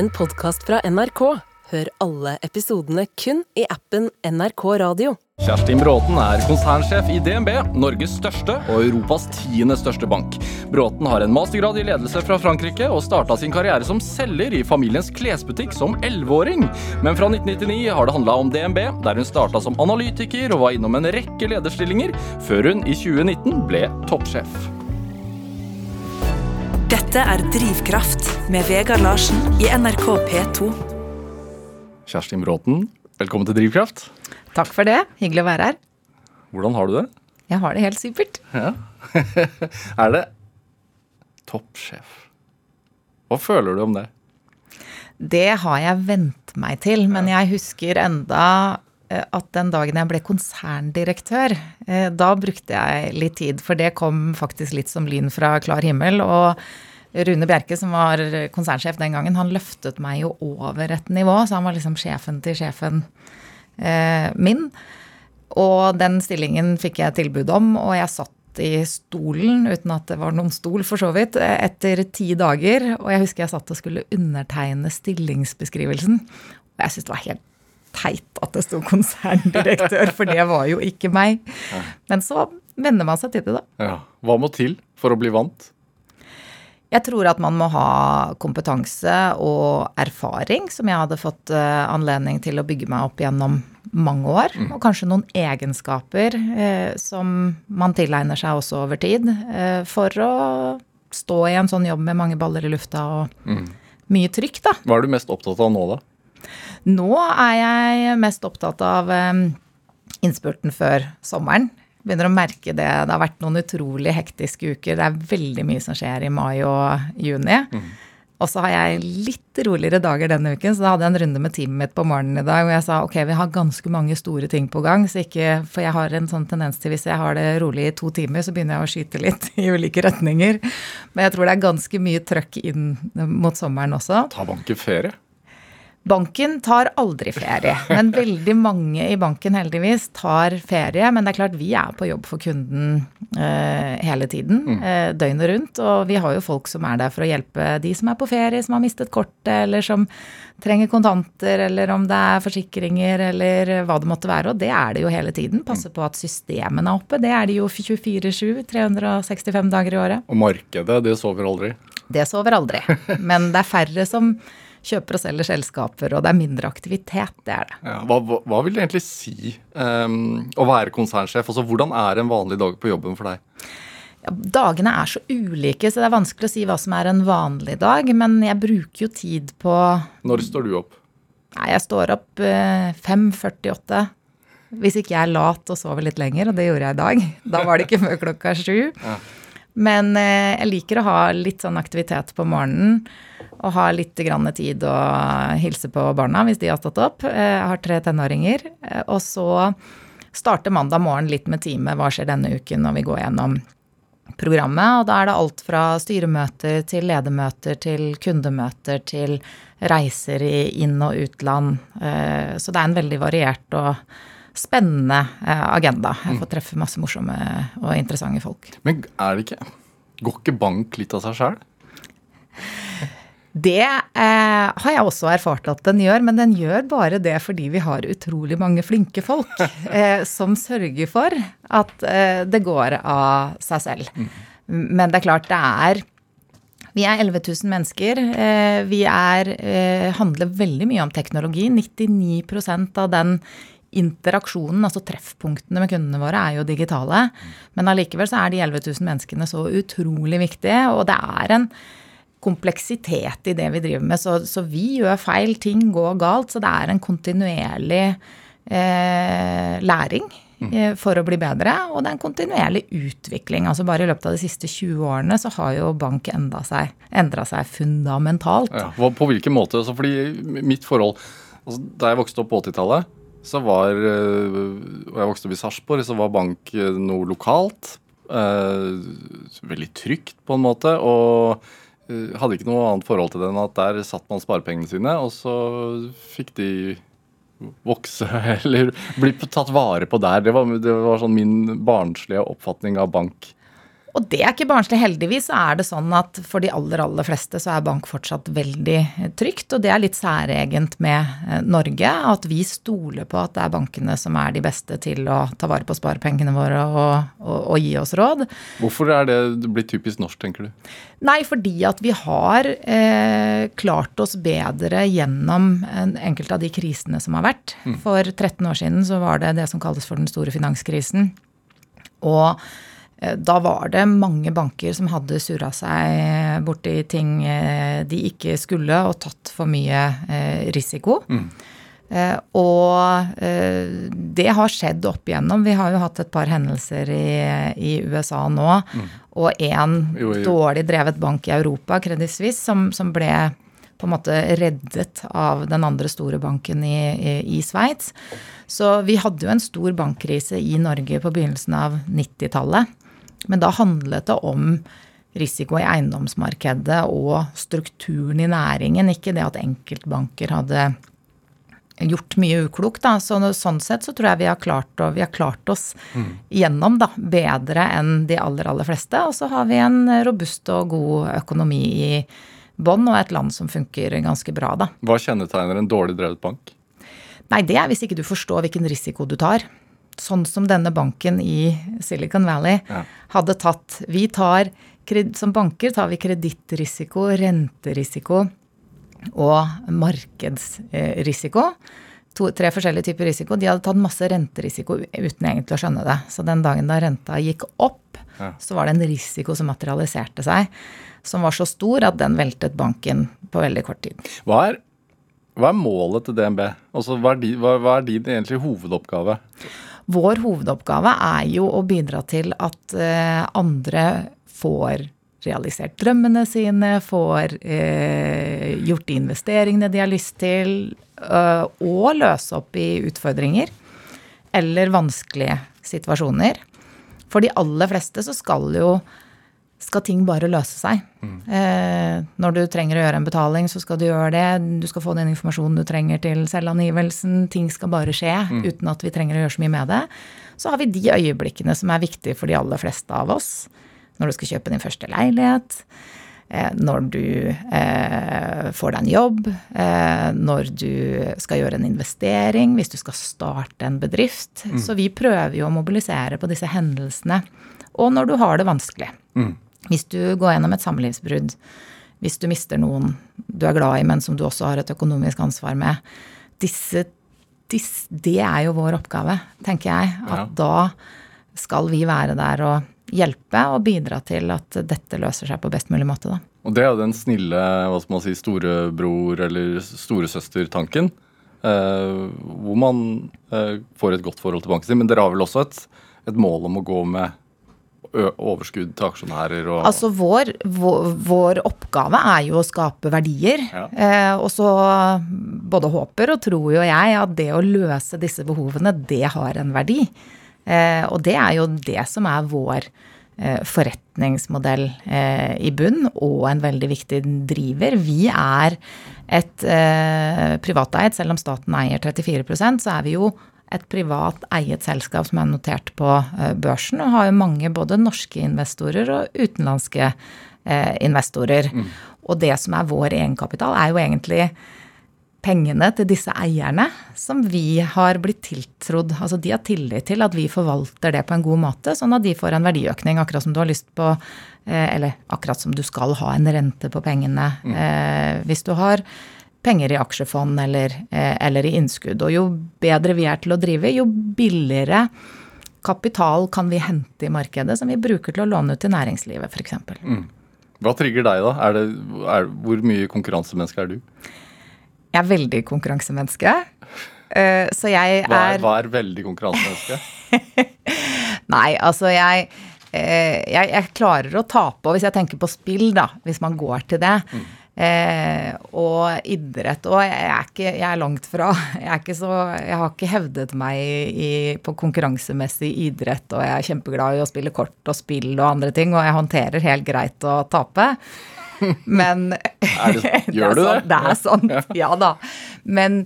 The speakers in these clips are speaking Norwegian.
en podkast fra NRK. Hør alle episodene kun i appen NRK Radio. Kjerstin Bråten er konsernsjef i DNB, Norges største og Europas tiende største bank. Bråten har en mastergrad i ledelse fra Frankrike og starta sin karriere som selger i familiens klesbutikk som elleveåring. Men fra 1999 har det handla om DNB, der hun starta som analytiker og var innom en rekke lederstillinger, før hun i 2019 ble toppsjef. Dette er Drivkraft med Vegard Larsen i NRK P2. Kjerstin Bråten, velkommen til Drivkraft. Takk for det. Hyggelig å være her. Hvordan har du det? Jeg har det helt supert. Ja. er det toppsjef? Hva føler du om det? Det har jeg vent meg til, men jeg husker enda at den dagen jeg ble konserndirektør, eh, da brukte jeg litt tid, for det kom faktisk litt som lyn fra klar himmel. og Rune Bjerke, som var konsernsjef den gangen, han løftet meg jo over et nivå, så han var liksom sjefen til sjefen eh, min. Og den stillingen fikk jeg tilbud om, og jeg satt i stolen, uten at det var noen stol for så vidt, etter ti dager. Og jeg husker jeg satt og skulle undertegne stillingsbeskrivelsen. Og jeg syntes det var helt teit at det sto konserndirektør, for det var jo ikke meg. Men så venner man seg til det, da. Ja. Hva må til for å bli vant? Jeg tror at man må ha kompetanse og erfaring, som jeg hadde fått uh, anledning til å bygge meg opp gjennom mange år. Mm. Og kanskje noen egenskaper eh, som man tilegner seg også over tid, Eh, for å stå i en sånn jobb med mange baller i lufta og mm. mye trykk, da. Hva er du mest opptatt av nå, da? Nå er jeg mest opptatt av um, innspurten før sommeren begynner å merke det. Det har vært noen utrolig hektiske uker. Det er veldig mye som skjer i mai og juni. Mm. Og så har jeg litt roligere dager denne uken, så da hadde jeg en runde med teamet mitt på morgenen i dag hvor jeg sa ok, vi har ganske mange store ting på gang, så ikke For jeg har en sånn tendens til hvis jeg har det rolig i to timer, så begynner jeg å skyte litt i ulike retninger. Men jeg tror det er ganske mye trøkk inn mot sommeren også. Ta banken ferie? Banken tar aldri ferie, men veldig mange i banken heldigvis tar ferie. Men det er klart vi er på jobb for kunden uh, hele tiden, mm. eh, døgnet rundt. Og vi har jo folk som er der for å hjelpe de som er på ferie, som har mistet kortet, eller som trenger kontanter, eller om det er forsikringer, eller hva det måtte være. Og det er det jo hele tiden. Passe på at systemene er oppe. Det er de jo 24-7, 365 dager i året. Og markedet, det sover aldri? Det sover aldri. Men det er færre som kjøper og selger selskaper, og det er mindre aktivitet. Det er det. Ja, hva, hva, vil det egentlig si um, å være konsernsjef? Altså, hvordan er en vanlig dag på jobben for deg? Ja, dagene er så ulike, så det er vanskelig å si hva som er en vanlig dag. Men jeg bruker jo tid på Når står du opp? Nei, Jeg står opp eh, 5.48. Hvis ikke jeg er lat og sover litt lenger, og det gjorde jeg i dag. Da var det ikke før klokka sju. Ja. Men eh, jeg liker å ha litt sånn aktivitet på morgenen og har litt grann tid å hilse på barna hvis de har stått opp. Eh, jeg har tre tenåringer. Eh, og så starter mandag morgen litt med teamet. Hva skjer denne uken når vi går gjennom programmet? Og da er det alt fra styremøter til ledermøter til kundemøter til reiser i inn- og utland. Eh, så det er en veldig variert og spennende agenda. Jeg får treffe masse morsomme og interessante folk. Men er det ikke Går ikke bank litt av seg sjøl? Det eh, har jeg også erfart at den gjør, men den gjør bare det fordi vi har utrolig mange flinke folk eh, som sørger for at eh, det går av seg selv. Mm. Men det er klart, det er Vi er 11 000 mennesker. Eh, vi er, eh, handler veldig mye om teknologi. 99% av den interaksjonen, altså treffpunktene med kundene våre, er jo digitale. Men allikevel så er de 11 000 menneskene så utrolig viktige, og det er en kompleksitet i det vi driver med. Så, så, vi gjør feil, ting går galt. Så det er en kontinuerlig eh, læring mm. eh, for å bli bedre. Og det er en kontinuerlig utvikling. Altså bare i løpet av de siste 20 årene så har jo bank endra seg, seg, fundamentalt. Ja, på hvilken måte? Altså fordi mitt forhold altså Da jeg vokste opp på 80-tallet, så var eh, Og jeg vokste opp i Sarpsborg, så var bank eh, noe lokalt. Eh, veldig trygt, på en måte. og hadde ikke noe annet forhold til det enn at der satt man sparepengene sine, og så fikk de vokse eller bli tatt vare på der. Det var, det var sånn min barnslige oppfatning av bank. Og det er ikke barnslig. Heldigvis er det sånn at for de aller, aller fleste så er bank fortsatt veldig trygt. Og det er litt særegent med eh, Norge at vi stoler på at det er bankene som er de beste til å ta vare på sparepengene våre og, og, og gi oss råd. Hvorfor er det blitt typisk norsk, tenker du? Nei, fordi at vi har eh, klart oss bedre gjennom enkelte av de krisene som har vært. Mm. For 13 år siden så var det det som kalles for den store finanskrisen. Og Eh, da var det mange banker som hadde surra seg borti ting eh, de ikke skulle, og tatt for mye eh, risiko. Mm. Og det har skjedd opp igjennom. Vi har jo hatt et par hendelser i, i USA nå. Mm. Og én dårlig drevet bank i Europa, Credit Suisse, som, som, ble på en måte reddet av den andre store banken i, i, i Sveits. Så vi hadde jo en stor bankkrise i Norge på begynnelsen av 90-tallet. Men da handlet det om risiko i eiendomsmarkedet og strukturen i næringen, ikke det at enkeltbanker hadde gjort mye uklokt. Da. Så, sånn sett så tror jeg vi har klart, vi har klart oss mm. gjennom da, bedre enn de aller, aller fleste. Og så har vi en robust og god økonomi i bånn, og et land som funker ganske bra, da. Hva kjennetegner en dårlig drevet bank? Nei, det er hvis ikke du forstår hvilken risiko du tar sånn som denne banken i Silicon Valley ja. hadde tatt. Vi tar, Som banker tar vi kredittrisiko, renterisiko og markedsrisiko. To, tre forskjellige typer risiko. De hadde tatt masse renterisiko uten egentlig å skjønne det. Så den dagen da renta gikk opp, ja. så var det en risiko som materialiserte seg, som var så stor at den veltet banken på veldig kort tid. Hva er, hva er målet til DNB? Altså, hva, er din, egentlig hovedoppgave? Vår hovedoppgave er jo å bidra til at eh, andre får realisert drømmene sine, får eh, gjort de investeringene de har lyst til, eh, og løse opp i utfordringer eller vanskelige situasjoner. For de aller fleste så skal jo skal ting bare løse seg. Mm. Eh, når du trenger å gjøre en betaling, så skal du gjøre det. Du skal få den informasjonen du trenger til selvangivelsen. Ting skal bare skje mm. uten at vi trenger å gjøre så mye med det. Så har vi de øyeblikkene som er viktige for de aller fleste av oss. Når du skal kjøpe din første leilighet. Eh, når du eh, får deg en jobb. Eh, når du skal gjøre en investering. Hvis du skal starte en bedrift. Mm. Så vi prøver jo å mobilisere på disse hendelsene. Og når du har det vanskelig. Mm. Hvis du går gjennom et samlivsbrudd, hvis du mister noen du er glad i, men som du også har et økonomisk ansvar med disse, disse, Det er jo vår oppgave, tenker jeg. At ja. da skal vi være der og hjelpe og bidra til at dette løser seg på best mulig måte. Da. Og det er jo den snille hva skal man si, storebror- eller storesøstertanken. Eh, hvor man eh, får et godt forhold til banken sin. Men dere har vel også et, et mål om å gå med overskudd til aksjonærer og Altså vår, vår, vår, oppgave er jo å skape verdier. Ja. Eh, og så både håper og tror jo jeg at det å løse disse behovene, det har en verdi. Eh, og det er jo det som er vår eh, forretningsmodell eh, i bunn, og en veldig viktig driver. Vi er et eh, privateid, selv om staten eier 34% så er vi jo et privat eiet selskap som er notert på eh, børsen, og har jo mange både norske investorer og utenlandske eh, investorer. Mm. Og det som er vår egenkapital, er jo egentlig pengene til disse eierne som vi har blitt tiltrodd. Altså de har tillit til at vi forvalter det på en god måte, sånn at de får en verdiøkning, akkurat som du har lyst på eh, Eller akkurat som du skal ha en rente på pengene mm. hvis du har penger i aksjefond eller, eh, eller, i innskudd. Og jo bedre vi er til å drive, jo billigere kapital kan vi hente i markedet som vi bruker til å låne ut til næringslivet f.eks. Mm. Hva trigger deg, da? Er det, er, hvor mye konkurransemenneske er du? Jeg er veldig konkurransemenneske. Uh, så jeg hva er, Hva er veldig konkurransemenneske? Nei, altså jeg, uh, jeg, jeg klarer å tape, og hvis jeg tenker på spill, da, hvis man går til det, mm. Eh, og idrett. Og jeg er, ikke, jeg er langt fra. Jeg, så, jeg, har ikke hevdet meg i, på konkurransemessig idrett, og jeg er kjempeglad i å spille kort og spill og andre ting, og jeg håndterer helt greit å tape. Men det, Gjør du det? det er sånn. Ja da. Men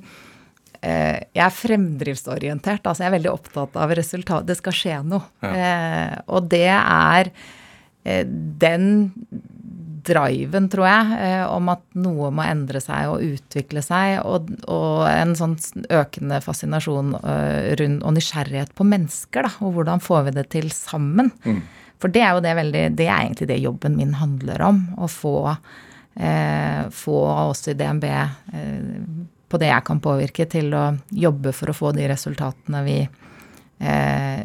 eh, jeg er fremdriftsorientert. Altså jeg er veldig opptatt av resultat. Det skal skje noe. Ja. Eh, og det er eh, den driven, tror jeg, eh, om at noe må endre seg og utvikle seg, og, og en sånn økende fascinasjon eh, rundt, og nysgjerrighet på mennesker, da, og hvordan får vi det til sammen. For det er jo det veldig Det er egentlig det jobben min handler om. Å få, eh, få oss i DNB eh, på det jeg kan påvirke, til å jobbe for å få de resultatene vi, eh,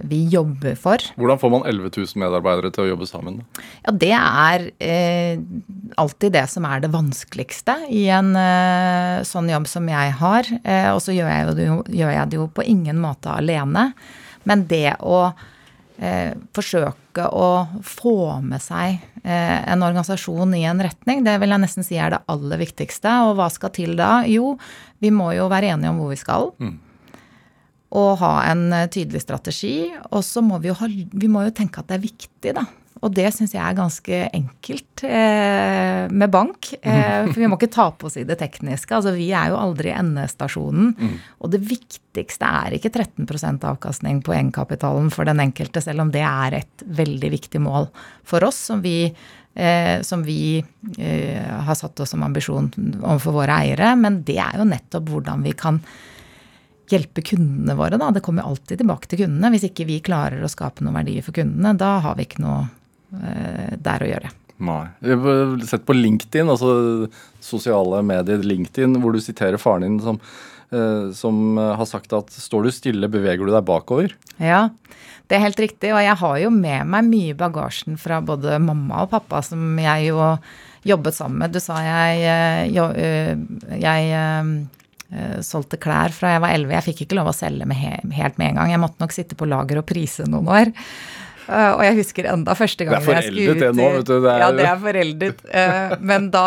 vi jobber for. Hvordan får man 11 000 medarbeidere til å jobbe sammen? Ja, det er eh, alltid det som er det vanskeligste i en eh, sånn jobb som jeg har. Eh, og så gjør, jeg det jo, gjør jeg det jo på ingen måte alene. Men det å eh, forsøke å få med seg eh, en organisasjon i en retning, det vil jeg nesten si er det aller viktigste. Og hva skal til da? Jo, vi må jo være enige om hvor vi skal. Og ha en eh, tydelig strategi. Og så må vi jo, ha, vi må jo tenke at det er viktig, da. Og det syns jeg er ganske enkelt eh, med bank. Eh, for vi må ikke ta på oss i det tekniske. Altså, vi er jo aldri endestasjonen. Og det viktigste er ikke 13% avkastning på egenkapitalen for den enkelte, selv om det er et veldig viktig mål for oss, som vi, eh, som vi eh, har satt oss som ambisjon overfor våre eiere. Men det er jo nettopp hvordan vi kan hjelpe kundene våre, da. Det kommer alltid tilbake til kundene. Hvis ikke vi klarer å skape noen verdier for kundene, da har vi ikke noe eh, der å gjøre. Nei. Jeg har sett på LinkedIn, altså sosiale medier LinkedIn, hvor du siterer faren din som, eh, som har sagt at står du stille, beveger du deg bakover. Ja, det er helt riktig. Og jeg har jo med meg mye i bagasjen fra både mamma og pappa, som jeg jo jobbet sammen med. Du sa jeg, eh, eh, jeg eh, eh, solgte klær fra jeg var 11. Jeg fikk ikke lov å selge med he helt med en gang. Jeg måtte nok sitte på lager og prise noen år. Uh, og jeg husker enda første Det er gangen jeg skulle foreldet det nå, vet du, det er- Ja, det er foreldet. Uh, men da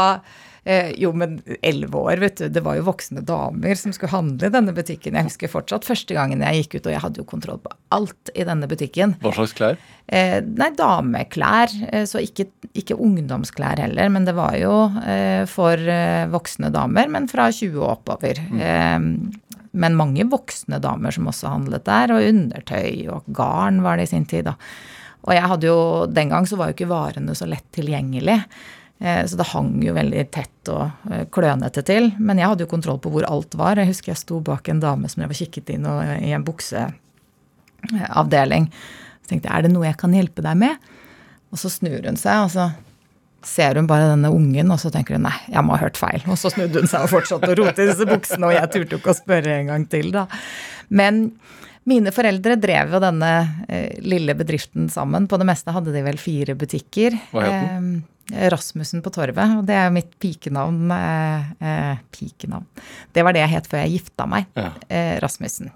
eh, Jo, men elleve år, vet du. Det var jo voksne damer som skulle handle i denne butikken. Jeg husker fortsatt første gangen jeg gikk ut, og jeg hadde jo kontroll på alt i denne butikken. Hva slags klær? Eh, nei, dameklær. Eh, så ikke, ikke ungdomsklær heller, men det var jo eh, for eh, voksne damer, men fra 20 og oppover. Eh, men mange voksne damer som også handlet der, og undertøy og garn var det i sin tid. da. Og jeg hadde jo, den gang så var jo ikke varene så lett tilgjengelig. Eh, Så det hang jo veldig tett og eh, klønete til. Men jeg hadde jo kontroll på hvor alt var. Jeg husker jeg sto bak en dame som jeg var kikket inn og, i en bukseavdeling. Så tenkte jeg, er det noe jeg kan hjelpe deg med? Og så snur hun seg, og så ser hun bare denne ungen, og så tenker hun nei, jeg må ha hørt feil. Og så snudde hun seg og fortsatte å rote i disse buksene, og jeg turte ikke å spørre en gang til, da. Men mine foreldre drev jo denne eh, lille bedriften sammen. På det meste hadde de vel fire butikker. Hva het den? Eh, Rasmussen på Torvet. Og det er jo mitt pikenavn. Eh, eh, pikenavn. Det var det jeg het før jeg gifta meg. Ja. Eh, Rasmussen.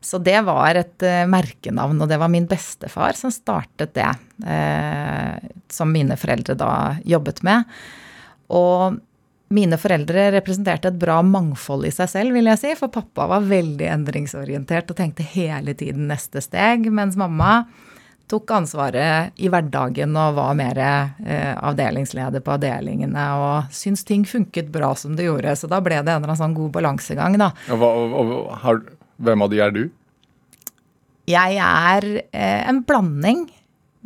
Så det var et eh, merkenavn, og det var min bestefar som startet det. Eh, som mine foreldre da jobbet med. Og mine foreldre representerte et bra mangfold i seg selv, vil jeg si. For pappa var veldig endringsorientert og tenkte hele tiden neste steg. Mens mamma tok ansvaret i hverdagen og var mer eh, avdelingsleder på avdelingene og syntes ting funket bra som det gjorde. Så da ble det en eller annen sånn god balansegang, da. Og hva, og, og, har, hvem av de er du? Jeg er eh, en blanding,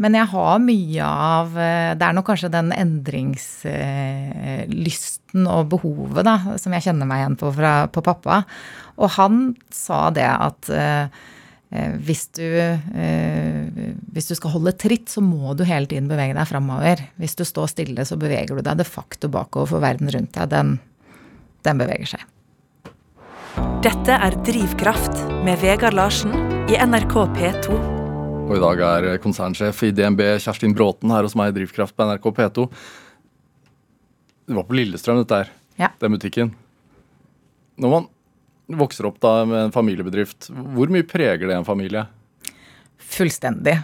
men jeg har mye av eh, Det er nok kanskje den endringslysten og behovet da, som jeg kjenner meg igjen på fra på pappa. Og han sa det at eh, eh, hvis du, eh, hvis du skal holde tritt, så må du hele tiden bevege deg framover. Hvis du står stille, så beveger du deg de facto bakover, for verden rundt deg, den, den beveger seg. Dette er Drivkraft med Vegard Larsen i NRK P2. Og i dag er konsernsjef i DNB Kjerstin Bråten her hos meg i Drivkraft på NRK P2. Det var på Lillestrøm, dette her. Ja. Den butikken. Når man vokser opp da med en familiebedrift, hvor mye preger det en familie? Fullstendig.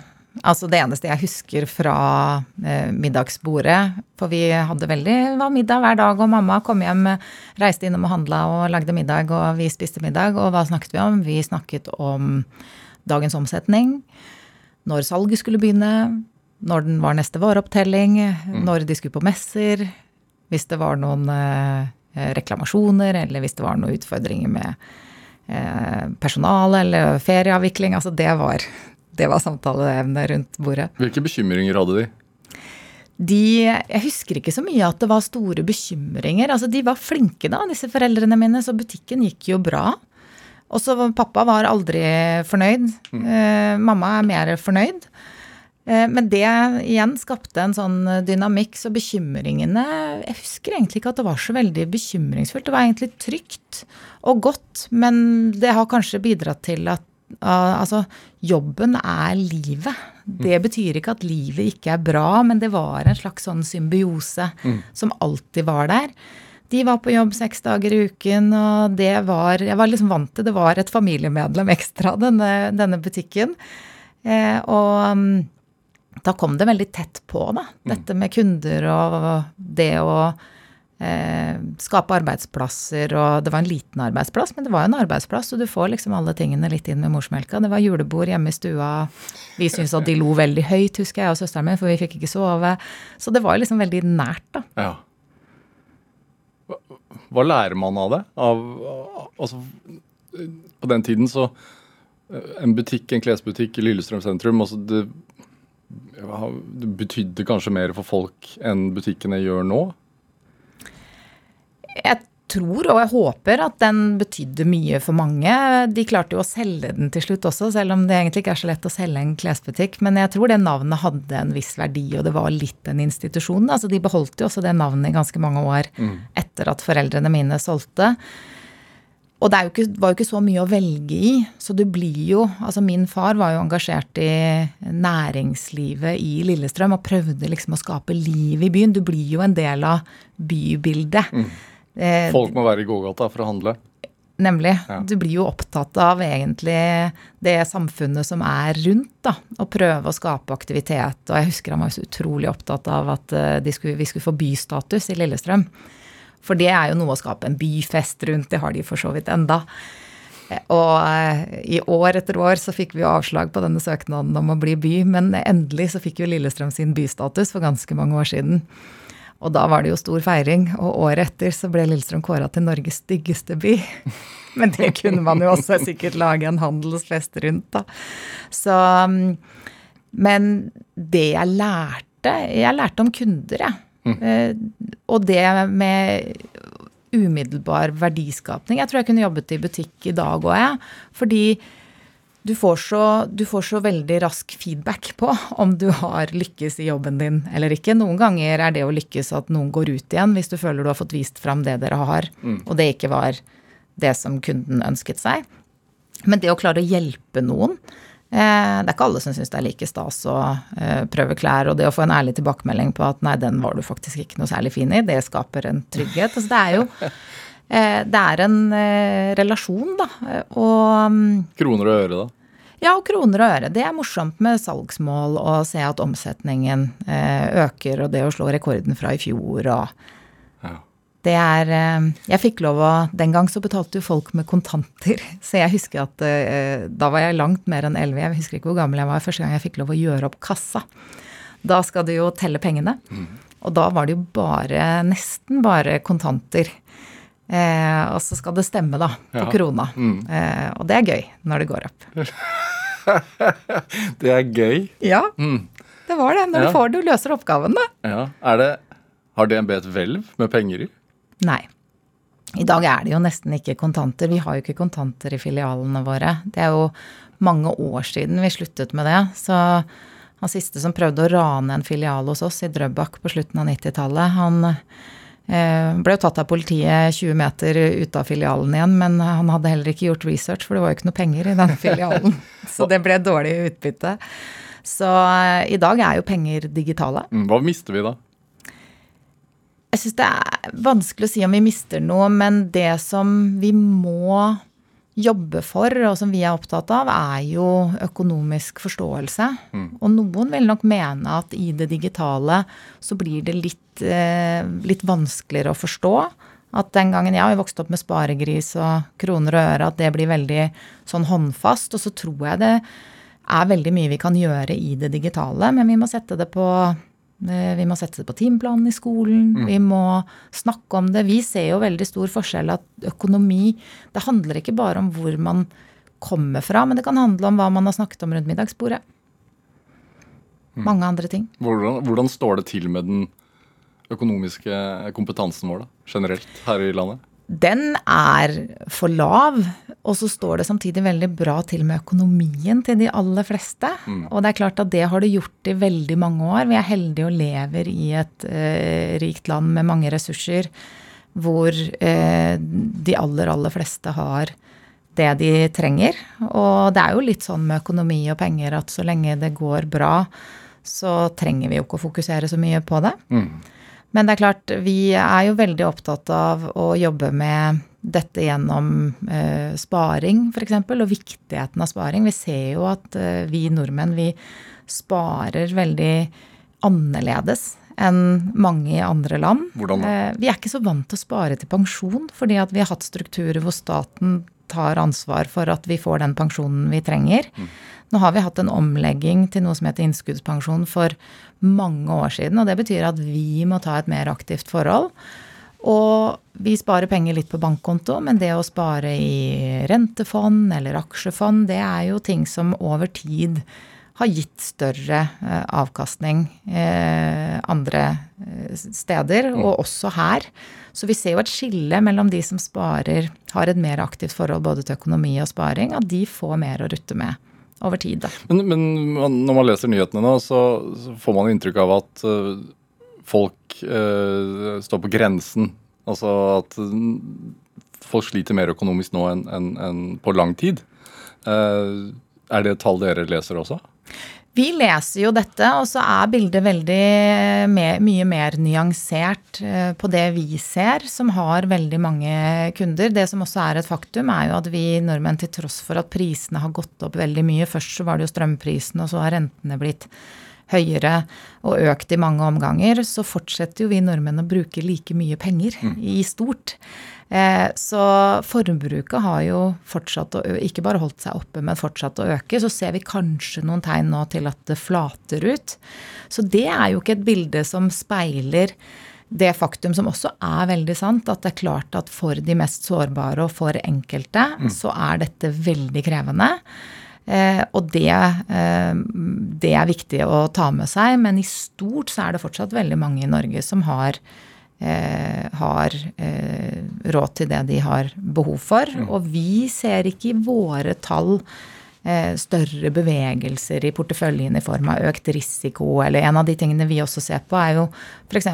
Altså det eneste jeg husker fra eh, middagsbordet For vi hadde veldig var middag hver dag, og mamma kom hjem, reiste innom og handla og lagde middag, og vi spiste middag. Og hva snakket vi om? Vi snakket om dagens omsetning, når salget skulle begynne, når den var neste vareopptelling, når de skulle på messer, hvis det var noen eh, reklamasjoner, eller hvis det var noen utfordringer med eh, personale eller ferieavvikling. Altså det var, det var samtaleevne rundt bordet. Hvilke bekymringer hadde de? de Jeg husker ikke så mye at det var store bekymringer. Altså, de var flinke, da, disse foreldrene mine, så butikken gikk jo bra. Og så pappa var aldri fornøyd. Eh, mamma er mer fornøyd. Eh, men det igjen skapte en sånn dynamikk, så bekymringene Jeg husker egentlig ikke at det var så veldig bekymringsfullt. Det var egentlig trygt og godt, men det har kanskje bidratt til at Altså, jobben er livet. Det betyr ikke at livet ikke er bra, men det var en slags sånn symbiose mm. som alltid var der. De var på jobb seks dager i uken, og det var Jeg var liksom vant til det var et familiemedlem ekstra, denne, denne butikken. Eh, og um, da kom det veldig tett på, da. Mm. Dette med kunder og det å eh, skape arbeidsplasser. Og det var en liten arbeidsplass, men det var jo en arbeidsplass, så du får liksom alle tingene litt inn med morsmelka. Det var julebord hjemme i stua. Vi syntes at de lo veldig høyt, husker jeg og søsteren min, for vi fikk ikke sove. Så det var liksom veldig nært, da. Ja. Hva, lærer man av det? Av, altså, på den tiden så En butikk, en klesbutikk i Lillestrøm sentrum altså det betydde kanskje mer for folk enn butikkene gjør nå? Jeg tror og jeg håper at den betydde mye for mange. De klarte jo å selge den til slutt også, selv om det egentlig ikke er så lett å selge en klesbutikk. Men jeg tror det navnet hadde en viss verdi, og det var litt en institusjon. Altså, de beholdt jo også det navnet i ganske mange år mm. etter at foreldrene mine solgte. Og det jo ikke, var jo ikke så mye å velge i. Så du blir jo Altså, min far var jo engasjert i næringslivet i Lillestrøm og prøvde liksom å skape liv i byen. Du blir jo en del av bybildet. Mm. Eh, Folk må være i gågata for å handle? Nemlig. Ja. Du blir jo opptatt av egentlig det samfunnet som er rundt, da. Og prøve å skape aktivitet. Og jeg husker han var så utrolig opptatt av at eh, skulle, vi skulle få bystatus i Lillestrøm. For det er jo noe å skape en byfest rundt, det har de for så vidt enda. Og eh, i år etter år så fikk vi jo avslag på denne søknaden om å bli by, men endelig så fikk jo Lillestrøm sin bystatus for ganske mange år siden. Og da var det jo stor feiring, og året etter så ble Lillestrøm kåra til Norges styggeste by. Men det kunne man jo også sikkert lage en handelsfest rundt, da. Så mm, Men det jeg lærte Jeg lærte om kunder, jeg. Mm. Og det med umiddelbar verdiskapning. Jeg tror jeg kunne jobbet i butikk i dag òg, jeg. Fordi du får, så, du får, så, veldig rask feedback på om du har lykkes i jobben din eller ikke. Noen ganger er det å lykkes at noen går ut igjen hvis du føler du har fått vist fram det dere har, mm. og det ikke var det som kunden ønsket seg. Men det å klare å hjelpe noen Eh, det er ikke alle som syns det er like stas å eh, prøve klær. Og det å få en ærlig tilbakemelding på at nei, den var du faktisk ikke noe særlig fin i, det skaper en trygghet. Altså, det er jo eh, Det er en relasjon, da. Og mm, Kroner og øre, da? Ja, og kroner og øre. Det er morsomt med salgsmål og se at omsetningen øker, og det å slå rekorden fra i fjor og det er eh, Jeg fikk lov å Den gang så betalte jo folk med kontanter. Så jeg husker at eh, da var jeg langt mer enn 11. Jeg husker ikke hvor gammel jeg var første gang jeg fikk lov å gjøre opp kassa. Da skal du jo telle pengene. Mm. Og da var det jo bare, nesten bare kontanter. Eh, og så skal det stemme, da, på ja. krona. Mm. Eh, og det er gøy når det går opp. det er gøy? Ja. Mm. Det var det. Når ja. du får det, du løser oppgaven, da. Ja. Er det, har DNB et hvelv med penger i? Nei. I dag er det jo nesten ikke kontanter. Vi har jo ikke kontanter i filialene våre. Det er jo mange år siden vi sluttet med det. Så han siste som prøvde å rane en filial hos oss i Drøbak på slutten av 90-tallet, han eh, ble jo tatt av politiet 20 meter ute av filialen igjen, men han hadde heller ikke gjort research, for det var jo ikke noe penger i den filialen. Så det ble dårlig utbytte. Så eh, i dag er jo penger digitale. Mm, hva mister vi da? Jeg syns det er vanskelig å si om vi mister noe, men det som vi må jobbe for, og som vi er opptatt av, er jo økonomisk forståelse. Mm. Og noen vil nok mene at i det digitale så blir det litt, eh, litt vanskeligere å forstå. At den gangen jeg har vokst opp med sparegris og kroner og øre, at det blir veldig sånn håndfast. Og så tror jeg det er veldig mye vi kan gjøre i det digitale, men vi må sette det på vi må sette det på timeplanen i skolen. Mm. Vi må snakke om det. Vi ser jo veldig stor forskjell at økonomi Det handler ikke bare om hvor man kommer fra, men det kan handle om hva man har snakket om rundt middagsbordet. mange andre ting. Hvordan, hvordan står det til med den økonomiske kompetansen vår da, generelt her i landet? Den er for lav, og så står det samtidig veldig bra til med økonomien til de aller fleste. Mm. Og det er klart at det har det gjort i veldig mange år. Vi er heldige og lever i et eh, rikt land med mange ressurser hvor eh, de aller, aller fleste har det de trenger. Og det er jo litt sånn med økonomi og penger at så lenge det går bra, så trenger vi jo ikke å fokusere så mye på det. Mm. Men det er klart, vi er jo veldig opptatt av å jobbe med dette gjennom uh, sparing, f.eks., og viktigheten av sparing. Vi ser jo at eh, vi nordmenn, vi sparer veldig annerledes enn mange i andre land. Hvordan da? Eh, vi er ikke så vant til å spare til pensjon, fordi at vi har hatt strukturer hvor staten tar ansvar for at vi får den pensjonen vi trenger. Mm. Nå har vi hatt en omlegging til noe som heter innskuddspensjon for mange år siden. Og det betyr at vi må ta et mer aktivt forhold. Og vi sparer penger litt på bankkonto, men det å spare i rentefond eller aksjefond, det er jo ting som over tid har gitt større eh, avkastning eh, andre eh, steder, mm. og også her. Så vi ser jo et skille mellom de som sparer, har et mer aktivt forhold både til økonomi og sparing, at de får mer å rutte med over tid. Men, men, når man leser nyhetene nå, så, så får man inntrykk av at uh, folk uh, står på grensen. Altså at uh, folk sliter mer økonomisk nå enn en, en på lang tid. er det tall dere leser også? Vi leser jo dette, og så er bildet veldig mer, mye mer nyansert eh, på det vi ser, som har veldig mange kunder. Det som også er et faktum, er jo at vi nordmenn til tross for at prisene har gått opp veldig mye Først så var det jo strømprisene, og så har rentene blitt høyere og økt i mange omganger, så fortsetter jo vi nordmenn å bruke like mye penger mm. i stort. Eh, så forbruket har jo fortsatt å ikke bare holdt seg oppe, men fortsatt å øke. Så ser vi kanskje noen tegn nå til at det flater ut. Så det er jo ikke et bilde som speiler det faktum som også er veldig sant, at det er klart at for de mest sårbare og for enkelte, mm. så er dette veldig krevende. Eh, og det, eh, det, er viktig å ta med seg, men i stort så er det fortsatt veldig mange i Norge som har eh, har eh, råd til det de har behov for. Mm. Og vi ser ikke i våre tall eh, større bevegelser i porteføljen i form av økt risiko. Eller en av de tingene vi også ser på, er jo f.eks.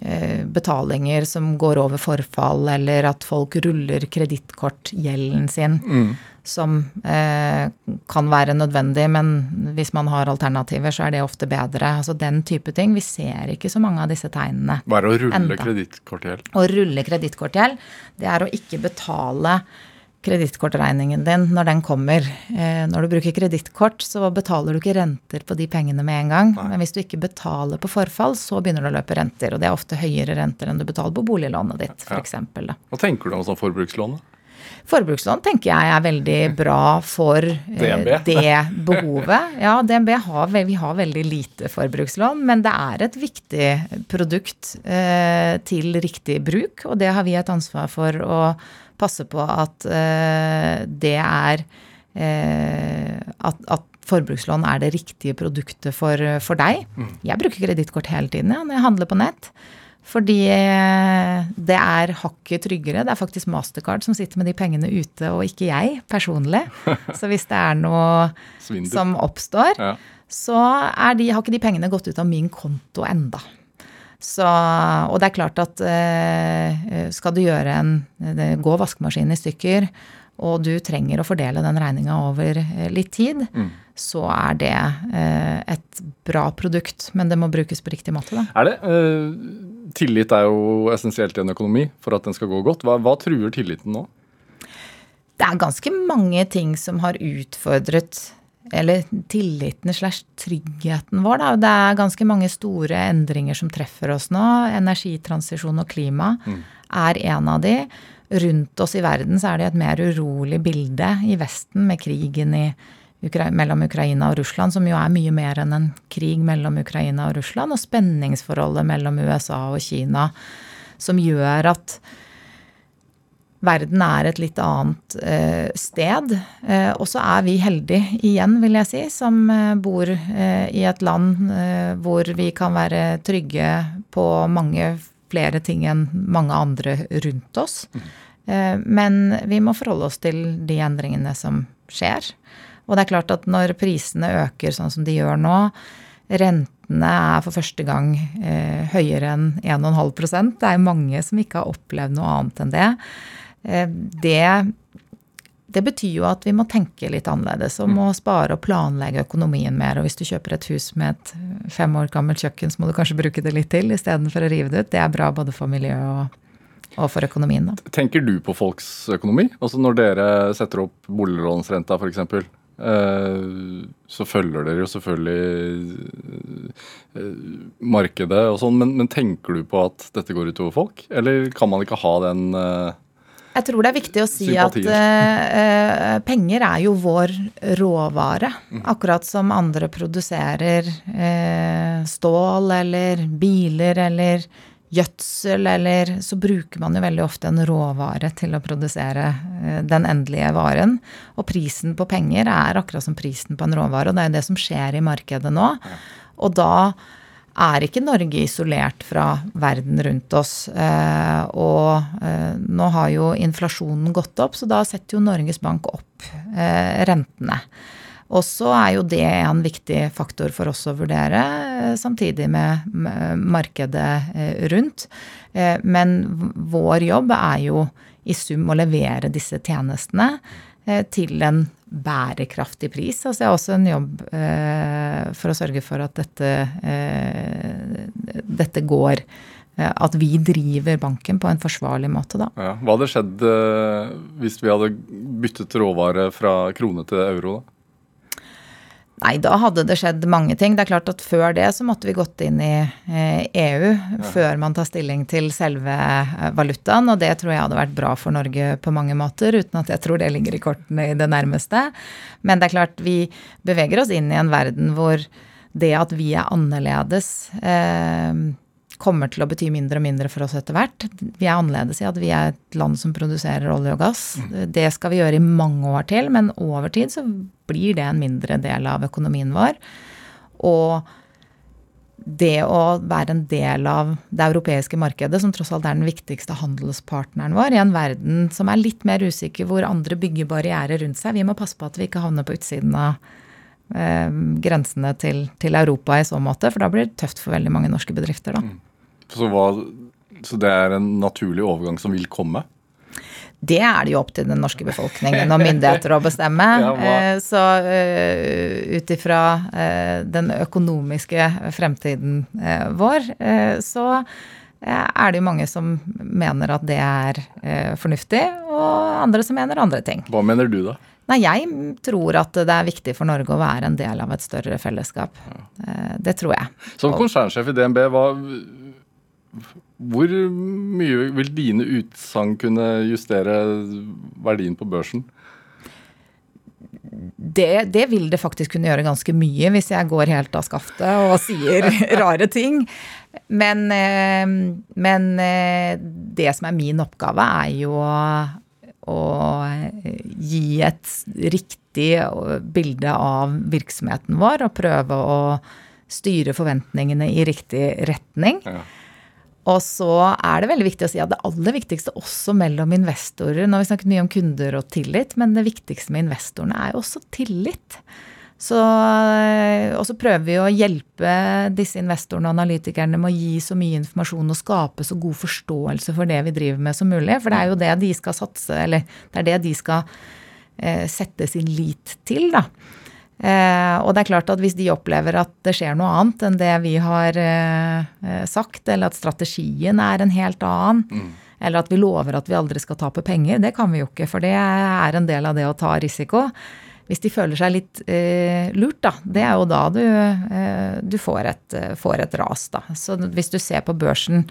Eh, betalinger som går over forfall, eller at folk ruller kredittkortgjelden sin. Mm som eh, kan være nødvendig, men hvis man har alternativer, så er det ofte bedre. Altså den type ting. Vi ser ikke så mange av disse tegnene. Hva er å rulle kredittkortgjeld? Å rulle kredittkortgjeld, det er å ikke betale kredittkortregningen din når den kommer. Eh, når du bruker kredittkort, så betaler du ikke renter på de pengene med en gang. Nei. Men hvis du ikke betaler på forfall, så begynner det å løpe renter. Og det er ofte høyere renter enn du betaler på boliglånet ditt, f.eks. Ja. Hva tenker du om sånn forbrukslån? Forbrukslån tenker jeg er veldig bra for eh, det behovet. Ja, DNB har, vi har veldig lite forbrukslån, men det er et viktig produkt eh, til riktig bruk, og det har vi et ansvar for å passe på at eh, det er at, at forbrukslån er det riktige produktet for, for deg. Mm. Jeg bruker kredittkort hele tiden ja, når jeg handler på nett. Fordi eh, det er hakket tryggere. Det er faktisk Mastercard som sitter med de pengene ute, og ikke jeg personlig. Så hvis det er noe som oppstår, ja. så de, har ikke de pengene gått ut av min konto enda. Så, og det er klart at eh, skal du gjøre en Gå vaskemaskinen i stykker, og du trenger å fordele den regninga over eh, litt tid, mm. så er det et bra produkt. Men det må brukes på riktig måte, da. Er det? Tillit er jo essensielt i en økonomi for at den skal gå godt. Hva, hva truer tilliten nå? Det er ganske mange ting som har utfordret eller tilliten slash tryggheten vår. Da. Det er ganske mange store endringer som treffer oss nå. Energitransisjon og klima mm. er en av de. Rundt oss i verden så er det et mer urolig bilde i Vesten med krigen i mellom Ukraina og Russland, som jo er mye mer enn en krig mellom Ukraina og Russland, og spenningsforholdet mellom USA og Kina, som gjør at verden er et litt annet eh, sted. Eh, og så er vi heldige igjen, vil jeg si, som eh, bor i et land hvor vi kan være trygge på mange flere ting enn mange andre rundt oss. Men vi må forholde oss til de endringene som skjer. Og det er klart at når prisene øker sånn som de gjør nå, rentene er for første gang høyere enn 1,5% Det er mange som ikke har opplevd noe annet enn det. Eh, det. Det betyr jo at vi må tenke litt annerledes og må spare og planlegge økonomien mer. Og hvis du kjøper et hus med et fem år gammelt kjøkken, så må du kanskje bruke det litt til istedenfor å rive det ut. Det er bra både for miljøet og, og for økonomien. Da. Tenker du på folks økonomi? Altså når dere setter opp boliglånsrenta f.eks. Eh, så følger dere jo selvfølgelig eh, markedet og sånn, men, men, tenker du på at dette går utover folk? Eller kan man ikke ha den jeg tror det er viktig å si sympatier. at uh, penger er jo vår råvare. Mm. Akkurat som andre produserer uh, stål eller biler eller gjødsel, eller så bruker man jo veldig ofte en råvare til å produsere uh, den endelige varen. Og prisen på penger er akkurat som prisen på en råvare, og det er jo det som skjer i markedet nå. Og da er ikke Norge isolert fra verden rundt oss. Eh, og eh, nå har jo inflasjonen gått opp, så da setter jo Norges Bank opp rentene. Og så er jo det en viktig faktor for oss å vurdere, eh, samtidig med markedet eh, rundt. Eh, men vår jobb er jo i sum å levere disse tjenestene til en bærekraftig pris. Altså jeg har også en jobb for å sørge for at dette, dette går at vi driver banken på en forsvarlig måte, da. Ja. Hva hadde skjedd hvis vi hadde byttet råvare fra krone til euro? da? Nei, da hadde det skjedd mange ting. Det er klart at før det så måtte vi gått inn i EU eh, e ja. før man tar stilling til selve eh, valutaen, og det tror jeg hadde vært bra for Norge på mange måter, uten at jeg tror det ligger i kortene i det nærmeste. Men det er klart, vi beveger oss inn i en verden hvor det at vi er annerledes eh, kommer til å bety mindre og mindre for oss etter hvert. Vi er annerledes i at vi er et land som produserer olje og gass. Mm. Det skal vi gjøre i mange år til, men over tid så blir det en mindre del av økonomien vår. Og det å være en del av det europeiske markedet, som tross alt er den viktigste handelspartneren vår, i en verden som er litt mer usikker, hvor andre bygger barrierer rundt seg Vi må passe på at vi ikke havner på utsiden av eh, grensene til, til, Europa i så måte, for da blir det tøft for veldig mange norske bedrifter. da. Så, hva, så det er en naturlig overgang som vil komme? Det er det jo opp til den norske befolkningen og myndigheter å bestemme. ja, eh, så uh, ut ifra uh, den økonomiske fremtiden vår, så er det jo mange som mener at det er fornuftig, og andre som mener andre ting. Hva mener du, da? Nei, jeg tror at det er viktig for Norge å være en del av et større fellesskap. Det tror jeg. Som konsernsjef i DNB, hva hvor mye vil dine utsagn kunne justere verdien på børsen? Det, det, vil det faktisk kunne gjøre ganske mye hvis jeg går helt av skaftet og sier rare ting. Men, eh, men, eh, det som er min oppgave, er jo å gi et riktig bilde av virksomheten vår og prøve å styre forventningene i riktig retning. Ja. Og så er det veldig viktig å si at det aller viktigste også mellom investorer Nå har vi snakket mye om kunder og tillit, men det viktigste med investorene er jo også tillit. Så, og så prøver vi å hjelpe disse investorene og analytikerne med å gi så mye informasjon og skape så god forståelse for det vi driver med som mulig. For det er jo det de skal satse, eller det er det de skal eh, sette sin lit til, da. Eh, og det er klart at hvis de opplever at det skjer noe annet enn det vi har eh, eh, sagt, eller at strategien er en helt annen, mm. eller at vi lover at vi aldri skal tape penger, det kan vi jo ikke, for det er en del av det å ta risiko. Hvis de føler seg litt eh, lurt, da, det er jo da du, eh, du får, et, får, et, ras, da. Så hvis du ser på børsen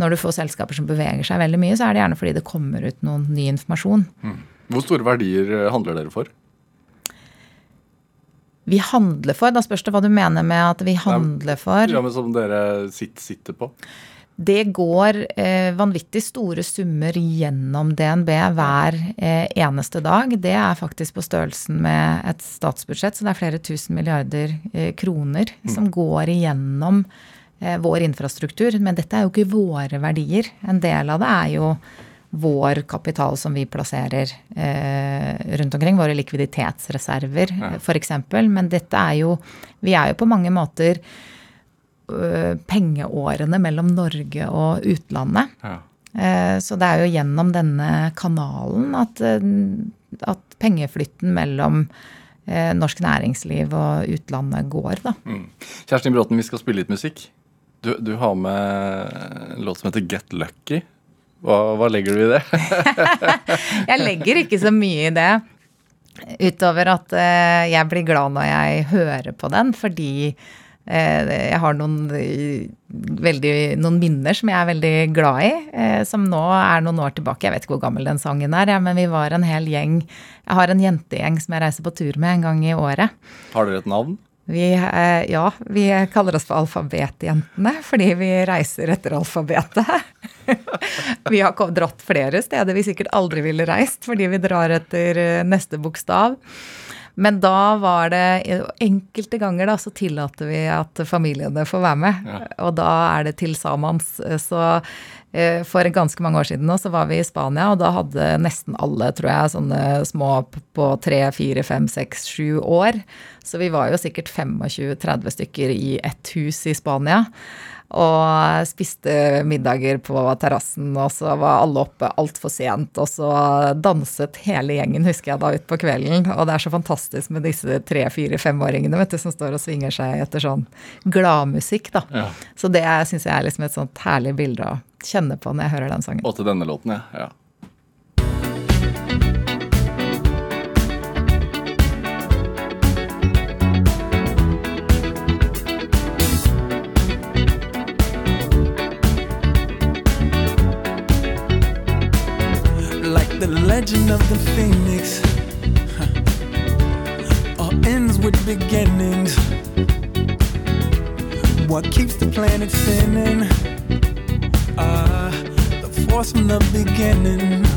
når du får selskaper som beveger seg veldig mye, så er det gjerne fordi det kommer ut noen ny informasjon. Mm. Hvor store verdier handler dere for? Vi handler for? Da spørs det hva du mener med at vi handler for. Ja, men Som dere sitter på? Det går eh, vanvittig store summer gjennom DNB hver eh, eneste dag. Det er faktisk på størrelsen med et statsbudsjett, så det er flere tusen milliarder eh, kroner som går igjennom eh, vår infrastruktur. Men dette er jo ikke våre verdier. En del av det er jo vår kapital som vi plasserer eh, rundt omkring. Våre likviditetsreserver, ja. f.eks. Men dette er jo Vi er jo på mange måter Eh, pengeårene mellom Norge og utlandet. Ja. Eh, så det er jo gjennom denne kanalen at, eh, at pengeflytten mellom norsk næringsliv og utlandet går, da. Mm. Kjerstin Bråten, vi skal spille litt musikk. Du, du har med en låt som heter Get Lucky. Hva, hva legger du i det? jeg legger ikke så mye i det. Utover at jeg blir glad når jeg hører på den, fordi Eh, jeg har noen, veldig, noen, minner som jeg er veldig glad i, eh, som nå er noen år tilbake. Jeg vet ikke hvor gammel den sangen er, men vi var en hel gjeng. Jeg har en jentegjeng som jeg reiser på tur med en gang i året. Har dere et navn? Vi, eh, ja, vi kaller oss for Alfabetjentene fordi vi reiser etter alfabetet. vi har dratt flere steder vi sikkert aldri ville reist fordi vi drar etter neste bokstav. Men da var det Enkelte ganger da, så tillater vi at familiene får være med. Ja. Og da er det til samans. Så eh, for ganske mange år siden nå så var vi i Spania, og da hadde nesten alle, tror jeg, sånne små på tre, fire, fem, seks, sju år. Så vi var jo sikkert 25-30 stykker i ett hus i Spania. Og spiste middager på terrassen, og så var alle oppe altfor sent. Og så danset hele gjengen, husker jeg da, utpå kvelden. Og det er så fantastisk med disse tre, fire, femåringene vet du, som står og svinger seg etter sånn gladmusikk, da. Ja. Så det syns jeg er liksom et sånt herlig bilde å kjenne på når jeg hører den sangen. Og til denne låten, ja. ja. the legend of the phoenix huh. all ends with beginnings. What keeps the planet spinning? Was from the beginning.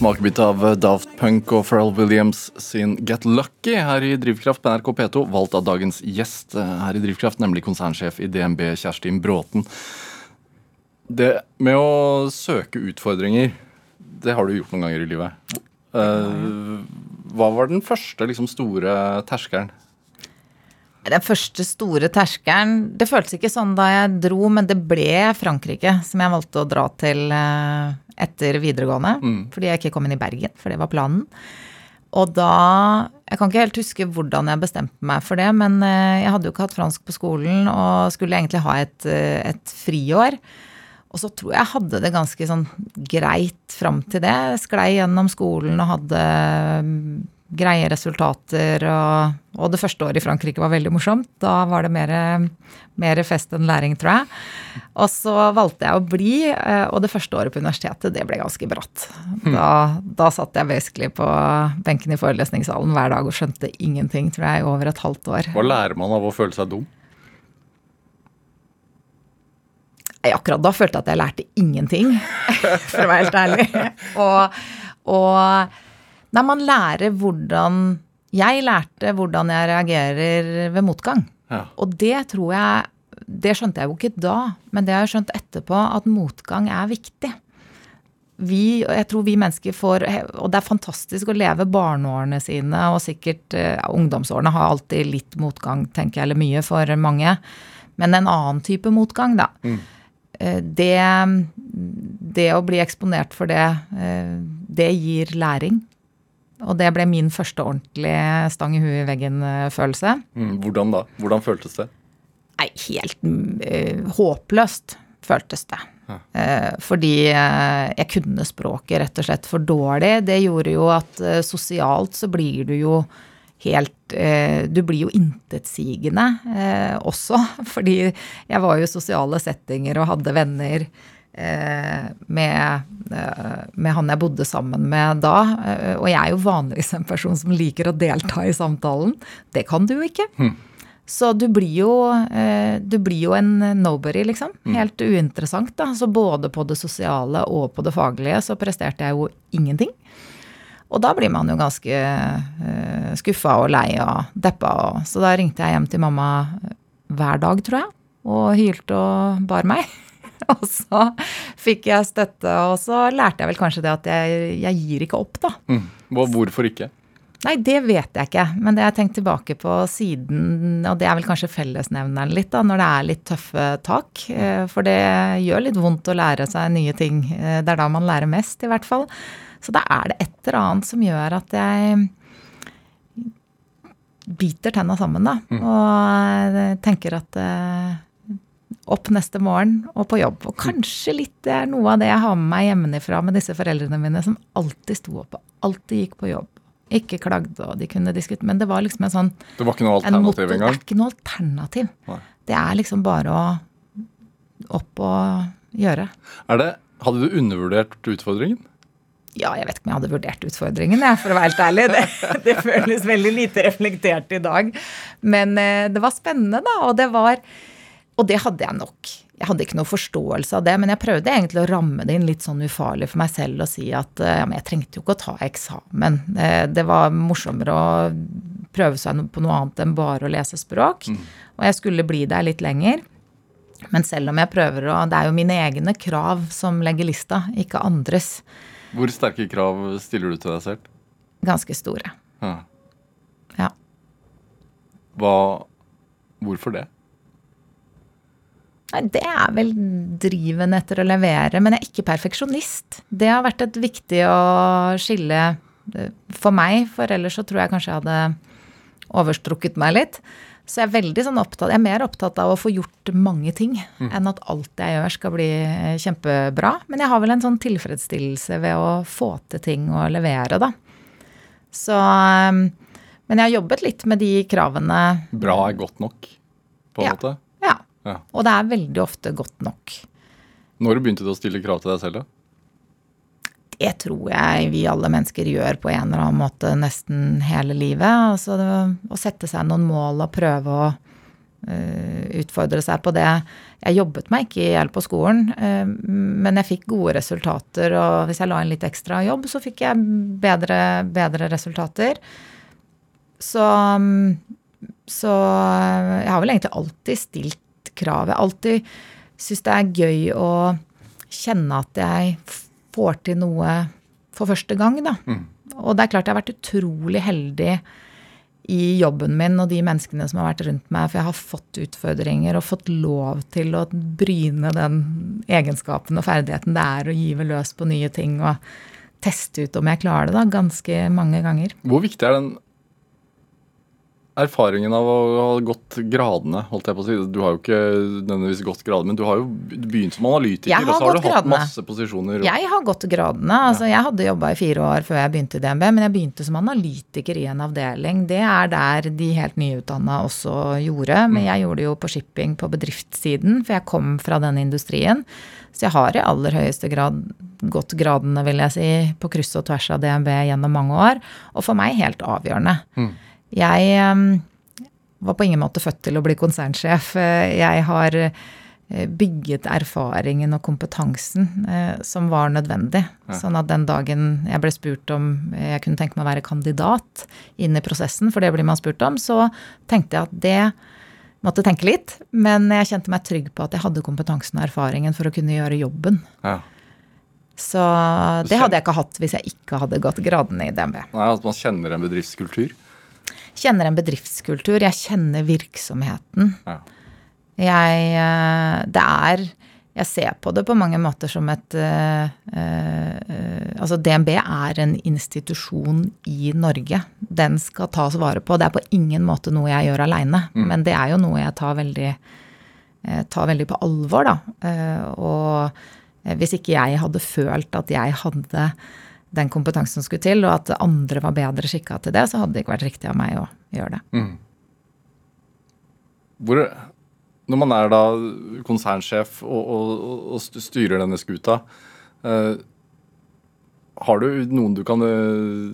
Smakebit av Daft Punk og Pharrell Williams sin Get Lucky her i Drivkraft på NRK P2, valgt av dagens gjest her i Drivkraft, nemlig konsernsjef i DNB, Kjerstin Bråten. Det med å søke utfordringer, det har du gjort noen ganger i livet. Uh, hva var den første liksom, store terskelen? Den første store terskelen Det føltes ikke sånn da jeg dro, men det ble Frankrike som jeg valgte å dra til uh, etter videregående. Mm. Fordi jeg ikke kom inn i Bergen, for det var planen. Og da Jeg kan ikke helt huske hvordan jeg bestemte meg for det, men eh, jeg hadde jo ikke hatt fransk på skolen og skulle egentlig ha et, eh, et friår. Og så tror jeg jeg hadde det ganske sånn greit fram til det. Jeg sklei gjennom skolen og hadde greie resultater. Og, og, det første året i Frankrike var veldig morsomt. Da var det mer, mer fest enn læring, tror jeg. Og så valgte jeg å bli, eh, og det første året på universitetet, det ble ganske bratt. Hmm. Da, da satt jeg basically på benken i forelesningssalen hver dag og skjønte ingenting, tror jeg, i over et halvt år. Hva lærer man av å føle seg dum? Jeg, Akkurat da følte jeg at jeg lærte ingenting, for å være helt ærlig. Og, og Nei, man lærer hvordan Jeg lærte hvordan jeg reagerer ved motgang. Ja. Og det tror jeg Det skjønte jeg jo ikke da, men det har jeg skjønt etterpå, at motgang er viktig. Vi, jeg tror vi mennesker får Og det er fantastisk å leve barneårene sine, og sikkert ja, ungdomsårene har alltid litt motgang, tenker jeg, eller mye for mange. Men en annen type motgang, da. Mm. Eh, det, det å bli eksponert for det, eh, det gir læring. Og det ble min første ordentlige stang i huet i veggen-følelse. Mm, hvordan da? Hvordan føltes det? Nei, helt uh, håpløst føltes det. Ja. Uh, fordi uh, jeg kunne språket rett og slett for dårlig. Det gjorde jo at sosialt så blir du jo helt Du blir jo intetsigende også. Fordi jeg var jo i sosiale settinger og hadde venner Eh, med, eh, med, han jeg bodde sammen med da. Eh, og jeg er jo vanligvis en person som liker å delta i samtalen. Det kan du jo ikke. Mm. Så du blir jo, du blir jo en nobody, liksom. Hm. Helt uinteressant, da. Så både på det sosiale og på det faglige så presterte jeg jo ingenting. Og da blir man jo ganske uh, skuffa og lei og deppa. Og, så da ringte jeg hjem til mamma hver dag, tror jeg, og hylte og bar meg. og så fikk jeg støtte, og så lærte jeg vel kanskje det at jeg, jeg gir ikke opp, da. Mm. Hvorfor ikke? Nei, det vet jeg ikke, men det har jeg tenkt tilbake på siden, og det er vel kanskje fellesnevneren litt, da, når det er litt tøffe tak. Eh, for det gjør litt vondt å lære seg nye ting. Eh, det er da man lærer mest, i hvert fall. Så da er det et eller annet som gjør at jeg biter tenna sammen, da. Mm. Og tenker at eh, opp neste morgen og på jobb. Og kanskje litt det er noe av det jeg har med meg hjemmefra med disse foreldrene mine, som alltid sto opp og alltid gikk på jobb. Ikke klagde, og de kunne diskutere Men det var liksom en sånn Det var ikke noe alternativ engang? Det er ikke noe alternativ. Nei. Det er liksom bare å opp og gjøre. Er det Hadde du undervurdert utfordringen? Ja, jeg vet ikke om jeg hadde vurdert utfordringen, jeg, for å være helt ærlig. Det, det føles veldig lite reflektert i dag. Men eh, det var spennende, da. Og det var og det hadde jeg nok. Jeg hadde ikke noe forståelse av det, men jeg prøvde egentlig å ramme det inn litt sånn ufarlig for meg selv og si at ja, men jeg trengte jo ikke å ta eksamen. Det var morsommere å prøve seg på noe annet enn bare å lese språk. Mm. Og jeg skulle bli der litt lenger. Men selv om jeg prøver å Det er jo mine egne krav som legger lista, ikke andres. Hvor sterke krav stiller du til deg selv? Ganske store. Ja. ja. Hva Hvorfor det? Nei, det er vel driven etter å levere, men jeg er ikke perfeksjonist. Det har vært et viktig å skille eh, for meg, for ellers så tror jeg kanskje jeg hadde overstrukket meg litt. Så jeg er veldig sånn opptatt, jeg er mer opptatt av å få gjort mange ting mm. enn at alt jeg gjør skal bli eh, kjempebra. Men jeg har vel en sånn tilfredsstillelse ved å få til ting og levere, da. Så eh, Men jeg har jobbet litt med de kravene. Bra er godt nok, på en ja. måte? Ja. Og det er veldig ofte godt nok. Når begynte du å stille krav til deg selv, da? Det tror jeg vi alle mennesker gjør på en eller annen måte nesten hele livet. Altså det, å sette seg noen mål og prøve å uh, utfordre seg på det. Jeg jobbet meg ikke i hjel på skolen, uh, men jeg fikk gode resultater. Og hvis jeg la inn litt ekstra jobb, så fikk jeg bedre, bedre resultater. Så, så jeg har vel egentlig alltid stilt krav. Jeg alltid syns det er gøy å kjenne at jeg får til noe for første gang, da. Mm. Og det er klart jeg har vært utrolig heldig i jobben min og de menneskene som har vært rundt meg, for jeg har fått utfordringer og fått lov til å bryne den egenskapen og ferdigheten det er å give løs på nye ting og teste ut om jeg klarer det, da, ganske mange ganger. Hvor viktig er den erfaringen av å ha gått gradene, holdt jeg på å si. Du har jo ikke nødvendigvis gått gradene, men du har jo begynt som analytiker, og så har du hatt gradene. masse posisjoner. Jeg har gått gradene. altså Jeg hadde jobba i fire år før jeg begynte i DNB, men jeg begynte som analytiker i en avdeling. Det er der de helt nyutdanna også gjorde. Men jeg gjorde det jo på shipping på bedriftssiden, for jeg kom fra den industrien. Så jeg har i aller høyeste grad gått gradene, vil jeg si, på kryss og tvers av DNB gjennom mange år. Og for meg helt avgjørende. Jeg eh, var på ingen måte født til å bli konsernsjef. Eh, Jeg har eh, bygget erfaringen og kompetansen eh, som var nødvendig. Sånn at den dagen jeg ble spurt om jeg kunne tenke meg å være kandidat inn i prosessen, for det blir man spurt om, så tenkte jeg at det måtte tenke litt. Men jeg kjente meg trygg på at jeg hadde kompetansen og erfaringen for å kunne gjøre jobben. Ja. Så det hadde jeg ikke hatt hvis jeg ikke hadde gått gradene i DNB. Nei, At man kjenner en bedriftskultur. Kjenner en bedriftskultur, jeg kjenner virksomheten. Ja. Jeg eh, Det er Jeg ser på det på mange måter som et uh, uh, Altså, DNB er en institusjon i Norge. Den skal tas vare på. Det er på ingen måte noe jeg gjør aleine, men det er jo noe jeg tar veldig, tar veldig på alvor, da. Og hvis ikke jeg hadde følt at jeg hadde den kompetansen som skulle til, og at andre var bedre skikka til det, så hadde det ikke vært riktig av meg å gjøre det. Hvor, når man er da konsernsjef og, og, og styrer denne skuta, uh, har du noen du kan uh,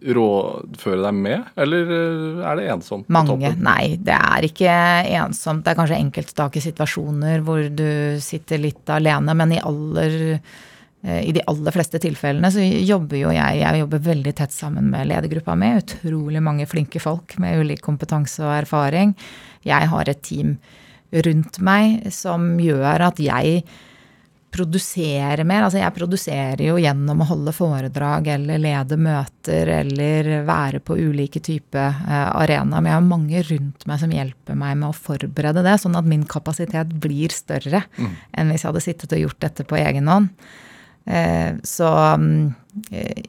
rådføre deg med, eller eh, er det ensomt? Mange. Nei, det er ikke ensomt. Det er kanskje enkeltstake situasjoner hvor du sitter litt alene, men i aller i de aller fleste tilfellene så jobber jo jeg jeg jobber veldig tett sammen med ledergruppa mi. Utrolig mange flinke folk med ulik kompetanse og erfaring. Jeg har et team rundt meg som gjør at jeg produserer mer. Altså jeg produserer jo gjennom å holde foredrag eller lede møter eller være på ulike typer eh, arenaer. Men jeg har mange rundt meg som hjelper meg med å forberede det, sånn at min kapasitet blir større enn hvis jeg hadde sittet og gjort dette på egen hånd. Eh, så mm,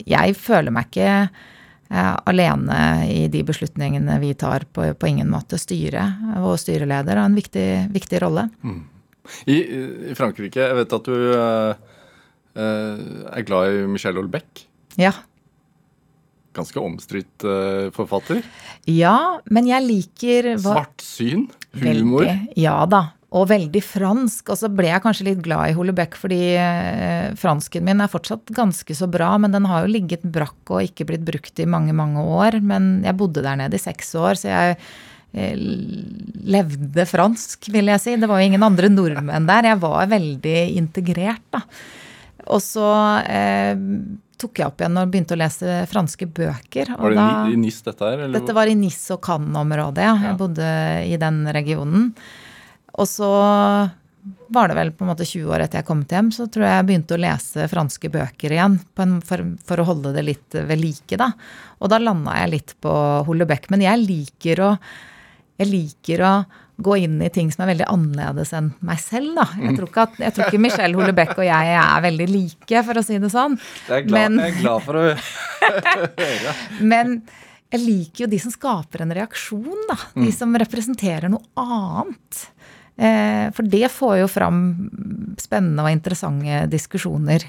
jeg føler meg ikke eh, alene i de beslutningene vi tar, på, på ingen måte. Styret og styreleder har en viktig, viktig rolle. I, I Frankrike, jeg vet at du eh, er glad i Michel Olbeck. Ja. Ganske omstridt uh, forfatter. ja, men jeg liker hva- Svartsyn, humor. Veldig, ja da. Og veldig fransk. Og så ble jeg kanskje litt glad i Hollebeck, fordi eh, fransken min er fortsatt ganske så bra, men den har jo ligget brakk og ikke blitt brukt i mange, mange år. Men jeg bodde der nede i seks år, så jeg eh, levde fransk, vil jeg si. Det var jo ingen andre nordmenn der. Jeg var veldig integrert, da. Og så eh, tok jeg opp igjen og begynte å lese franske bøker. Og Var det da, i, i NIS dette her? Eller? dette var i Nis og Cannes-området, ja. Jeg bodde i den regionen. Og så var det vel på en måte 20 år etter jeg kom hjem, så tror jeg jeg begynte å lese franske bøker igjen på en, for, for å holde det litt ved like, da. Og da landa jeg litt på Hollebeck. Men jeg liker å jeg liker å gå inn i ting som er veldig annerledes enn meg selv, da. Jeg tror ikke, at, jeg tror ikke Michelle Hollebeck og jeg er veldig like, for å si det sånn. Jeg er glad, Men- jeg er glad for å høre. Men jeg liker jo de som skaper en reaksjon, da. De som representerer noe annet. Eh, for det får jo fram spennende og interessante diskusjoner.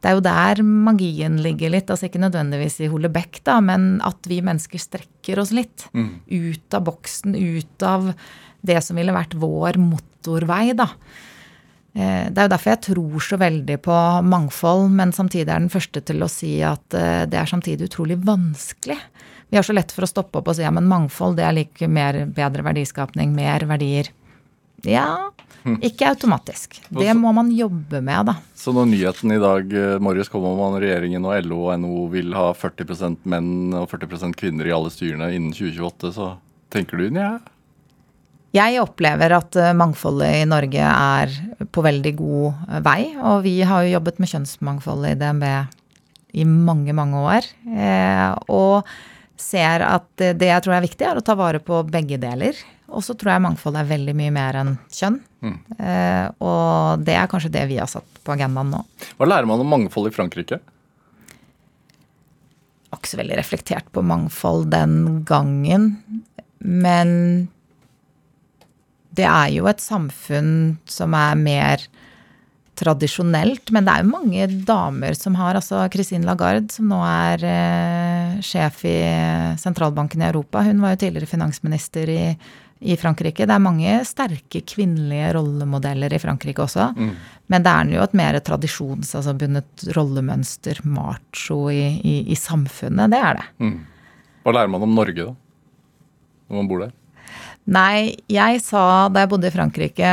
Det er jo der magien ligger litt, altså ikke nødvendigvis i Hollebeck, da, men at vi mennesker strekker oss litt. Ut av boksen, ut av det som ville vært vår motorvei, da. Eh, Det er jo derfor jeg tror så veldig på mangfold, men samtidig er den første til å si at eh, det er samtidig utrolig vanskelig. Vi har så lett for å stoppe opp og si ja, men mangfold det er like mer bedre verdiskapning, mer verdier. Ja, ikke automatisk. Det må man jobbe med, da. Så når nyheten i dag eh, morges kom om at regjeringen og LO og NHO vil ha 40% menn og 40% kvinner i alle styrene innen 2028, så tenker du nja? Jeg opplever at eh, mangfoldet i Norge er på veldig god eh, vei, og vi har jo jobbet med kjønnsmangfold i DNB i mange, mange år. Og ser at det det jeg tror er viktig, er å ta vare på begge deler. Og så tror jeg mangfold er veldig mye mer enn kjønn. Eh, Og det er kanskje det vi har satt på agendaen nå. Hva lærer man om mangfold i Frankrike? ikke så veldig reflektert på mangfold den gangen. men det er jo et samfunn som er mer tradisjonelt. Men det er jo mange damer som har Altså Christine Lagarde, som nå er eh, sjef i sentralbanken i Europa. Hun var jo tidligere finansminister i, i Frankrike. Det er mange sterke kvinnelige rollemodeller i Frankrike også. Mm. Men det er jo et mer tradisjonsbundet altså rollemønster, macho, i, i, i, samfunnet. Det er det. Mm. Hva lærer man om Norge, da? Når man bor der? Nei, jeg sa da jeg bodde i Frankrike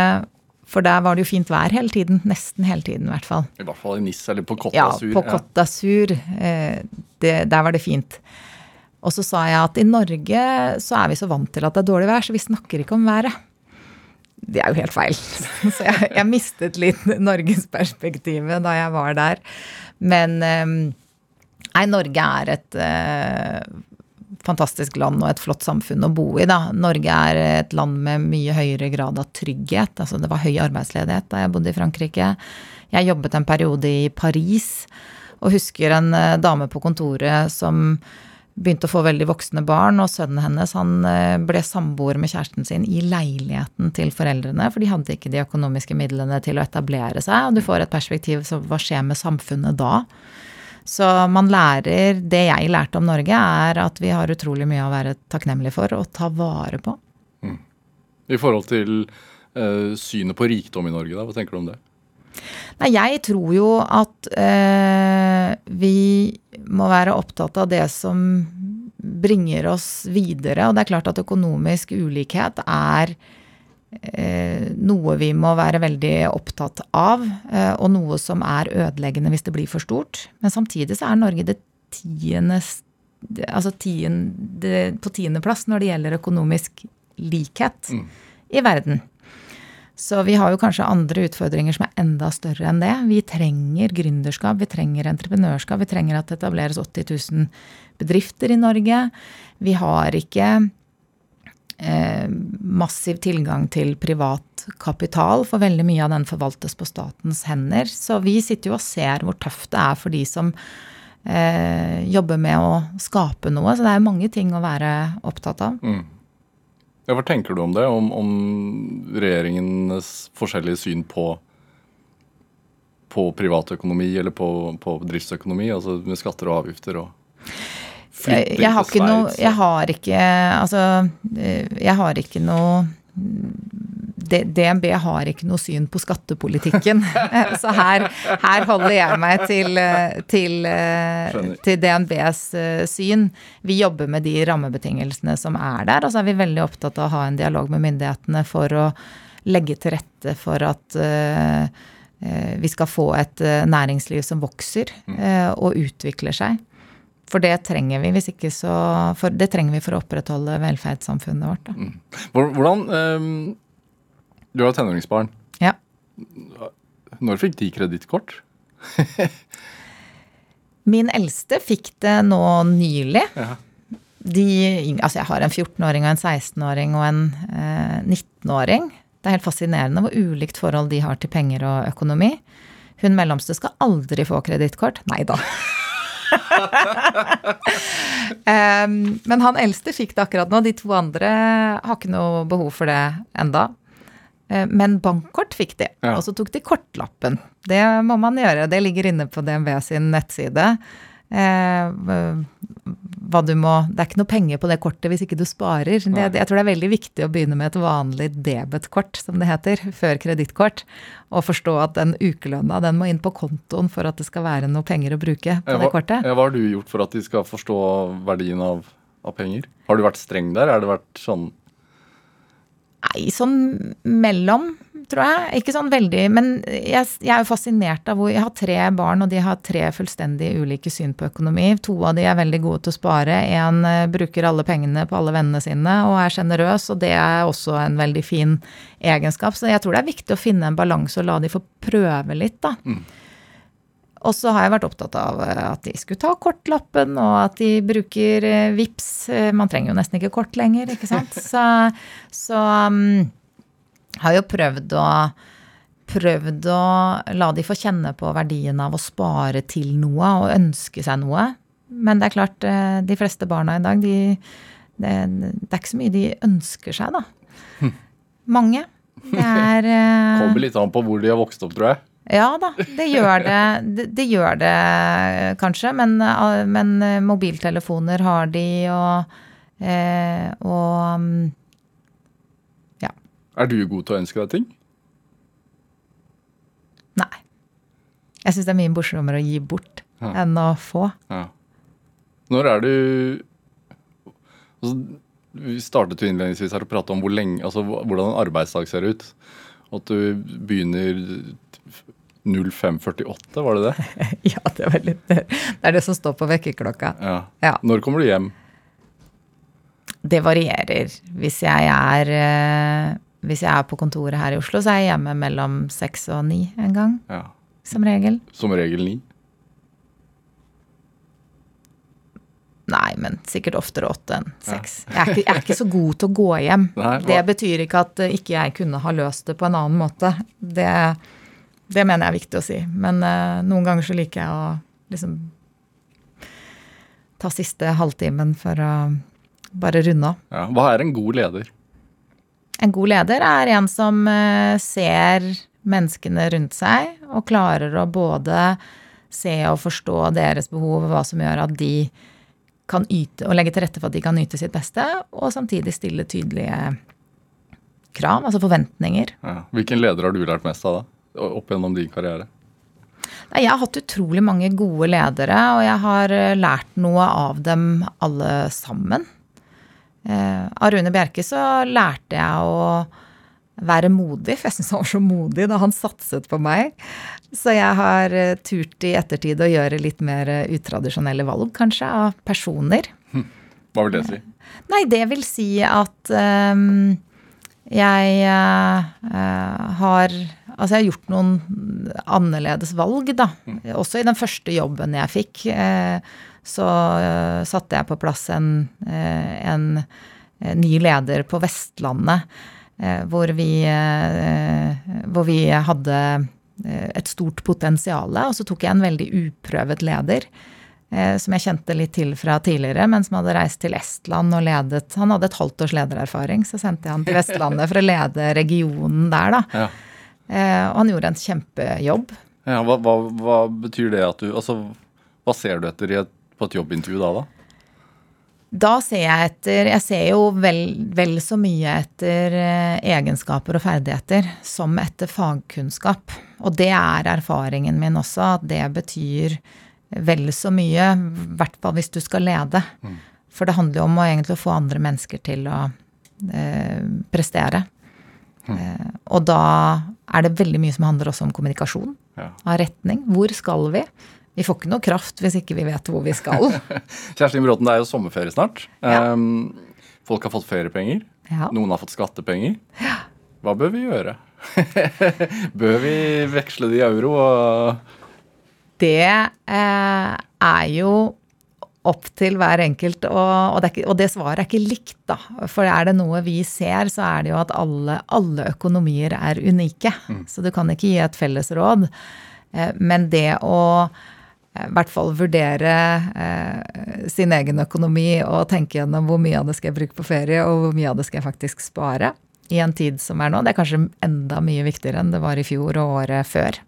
for der var det jo fint vær hele tiden. Nesten hele tiden, i hvert fall. I hvert fall i Nis eller på Côte d'Azur. Ja, på Côte d'Azur. Eh, der var det fint. Og så sa jeg at i Norge så er vi så vant til at det er dårlig vær, så vi snakker ikke om været. Det er jo helt feil. Så jeg, jeg mistet litt norgesperspektivet da jeg var der. Men eh, Nei, Norge er et eh, fantastisk land og et flott samfunn å bo i. Da. Norge er et land med mye høyere grad av trygghet. Altså, det var høy arbeidsledighet da jeg bodde i Frankrike. Jeg jobbet en periode i Paris og husker en eh, dame på kontoret som begynte å få veldig voksne barn, og sønnen hennes han eh, ble samboer med kjæresten sin i leiligheten til foreldrene, for de hadde ikke de økonomiske midlene til å etablere seg. Og du får et perspektiv som hva skjer med samfunnet da? Så man lærer Det jeg lærte om Norge, er at vi har utrolig mye å være takknemlige for og ta vare på. Mm. I forhold til uh, synet på rikdom i Norge, da, hva tenker du om det? Nei, jeg tror jo at uh, vi må være opptatt av det som bringer oss videre. Og det er klart at økonomisk ulikhet er Eh, noe vi må være veldig opptatt av, eh, og noe som er ødeleggende hvis det blir for stort. Men samtidig så er Norge det tiende, altså tiende, på tiendeplass når det gjelder økonomisk likhet mm. i verden. Så vi har jo kanskje andre utfordringer som er enda større enn det. Vi trenger gründerskap, vi trenger entreprenørskap, vi trenger at det etableres 80 000 bedrifter i Norge. Vi har ikke eh, massiv tilgang til privat kapital, for veldig mye av den forvaltes på statens hender. Så vi sitter jo og ser hvor tøft det er for de som eh, jobber med å skape noe. Så det er mange ting å være opptatt av. Mm. Ja, hva tenker du om det? Om, om regjeringens forskjellige syn på på privatøkonomi eller på, på driftsøkonomi, altså med skatter og avgifter og jeg, jeg, har ikke noe Jeg har ikke Altså, eh, jeg har ikke noe DNB har ikke noe syn på skattepolitikken. Så her, her holder jeg meg til, til, til, DNBs eh, syn. Vi jobber med de rammebetingelsene som er der. Og så er vi veldig opptatt av å ha en dialog med myndighetene for å legge til rette for at uh, vi skal få et næringsliv som vokser uh, og utvikler seg. For det trenger vi, hvis ikke så for, Det trenger vi for å opprettholde velferdssamfunnet vårt. Da. Hvordan um, Du har tenåringsbarn. Ja. Når fikk de kredittkort? Min eldste fikk det nå nylig. Ja. De, altså jeg har en 14-åring og en 16-åring og en eh, 19-åring. Det er helt fascinerende hvor ulikt forhold de har til penger og økonomi. Hun mellomste skal aldri få kredittkort. Nei da um, men han eldste fikk det akkurat nå. De to andre har ikke noe behov for det enda. Uh, men bankkort fikk de, ja. og så tok de kortlappen. Det må man gjøre. Det ligger inne på DNB sin nettside. Uh, hva du må Det er ikke noe penger på det kortet hvis ikke du sparer. Det, jeg tror det er veldig viktig å begynne med et vanlig debetkort, som det heter, før kredittkort. Og forstå at den ukelønna den må inn på kontoen for at det skal være noe penger å bruke på det kortet. Hva har du gjort for at de skal forstå verdien av, av penger? Har du vært streng der? Har det vært sånn Nei, sånn mellom tror jeg. Ikke sånn veldig Men jeg, jeg, er jo fascinert av hvor Jeg har tre barn, og de har tre fullstendig ulike syn på økonomi. To av de er veldig gode til å spare. Én uh, bruker alle pengene på alle vennene sine og er sjenerøs, og det er også en veldig fin egenskap. Så jeg tror det er viktig å finne en balanse og la de få prøve litt, da. Mm. Og så har jeg vært opptatt av eh, at de skulle ta kortlappen, og at de bruker uh, VIPS. Man trenger jo nesten ikke kort lenger, ikke sant. Så, så um, har jo prøvd å, prøvd å la de få kjenne på verdien av å spare til noe og ønske seg noe. Men det er klart, eh, de fleste barna i dag, de, det, det er ikke så mye de ønsker seg, da. Mange. Det er eh, Kommer litt an på hvor de har vokst opp, tror jeg. Ja da, det gjør det, det, det gjør det kanskje. Men, eh, men eh, mobiltelefoner har de, og, eh, og mm. Er du god til å ønske deg ting? Nei. Jeg syns det er mye morsommere å gi bort Ja. enn å få. Ja. Når er du altså, Vi startet jo innledningsvis her å prate om hvor lenge, altså, hvordan en arbeidsdag ser ut. At du begynner 05.48, var det det? Ja, det er, veldig, det er det som står på vekkerklokka. Ja. Ja. Når kommer du hjem? Det varierer. Hvis jeg er eh, hvis jeg er på kontoret her i Oslo, så er jeg hjemme mellom seks og ni en gang, Ja. som regel. Som regel ni. Nei, men sikkert oftere åtte enn seks. Jeg, er ikke- jeg er ikke så god til å gå hjem. Nei, det betyr ikke at eh, ikke jeg kunne ha løst det på en annen måte. Det, det mener jeg er viktig å si. Men uh, noen ganger så liker jeg å liksom ta siste halvtimen for å bare runde av. Ja. Hva er en god leder? En god leder er en som eh, ser menneskene rundt seg og klarer å både se og forstå deres behov og hva som gjør at de kan yte, og legge til rette for at de kan yte sitt beste, og samtidig stille tydelige krav, altså forventninger. Ja. Hvilken leder har du lært mest av da? Opp gjennom din karriere? Nei, Jeg har hatt utrolig mange gode ledere, og jeg har eh, lært noe av dem alle sammen. Eh, av Rune Bjerke så lærte jeg å være modig, for jeg syns han var så modig da han satset på meg. Så jeg har eh, turt i ettertid å gjøre litt mer eh, utradisjonelle valg, kanskje, av personer. Hva vil det si? Nei, det vil si at um, jeg eh, har Altså, jeg har gjort noen annerledes valg, da. Også i den første jobben jeg fikk, eh, så uh, satte jeg på plass en, eh, en eh, ny leder på Vestlandet, hvor vi, hvor vi hadde et stort potensial. Og så tok jeg en veldig uprøvet leder som jeg kjente litt til fra tidligere, men som hadde reist til Estland og ledet Han hadde et halvt års ledererfaring, så sendte jeg han til Vestlandet for å lede regionen der, da. Ja. Og han gjorde en kjempejobb. Ja, hva, hva, hva betyr det at du Altså, hva ser du etter i et, på et jobbintervju da, da? Da ser jeg etter Jeg ser jo vel, vel så mye etter eh, egenskaper og ferdigheter som etter fagkunnskap. Og det er erfaringen min også, at det betyr vel så mye, i hvert fall hvis du skal lede. For det handler jo om å egentlig få andre mennesker til å eh, prestere. Eh, og da er det veldig mye som handler også om kommunikasjon, Ja. av retning. Hvor skal vi? Vi får ikke noe kraft hvis ikke vi vet hvor vi skal. Kjerstin Bråten, det er jo sommerferie snart. Ja. Um, folk har fått feriepenger. Ja. Noen har fått skattepenger. Hva bør vi gjøre? bør vi veksle det i euro og Det eh, er jo opp til hver enkelt, og, og, det ikke, og det svaret er ikke likt, da. For er det noe vi ser, så er det jo at alle, alle økonomier er unike. Så du kan ikke gi et felles råd. Eh, men det å i hvert fall vurdere eh, sin egen økonomi og tenke gjennom hvor mye av det skal jeg bruke på ferie, og hvor mye av det skal jeg faktisk spare i en tid som er nå. Det er kanskje enda mye viktigere enn det var i fjor og året før.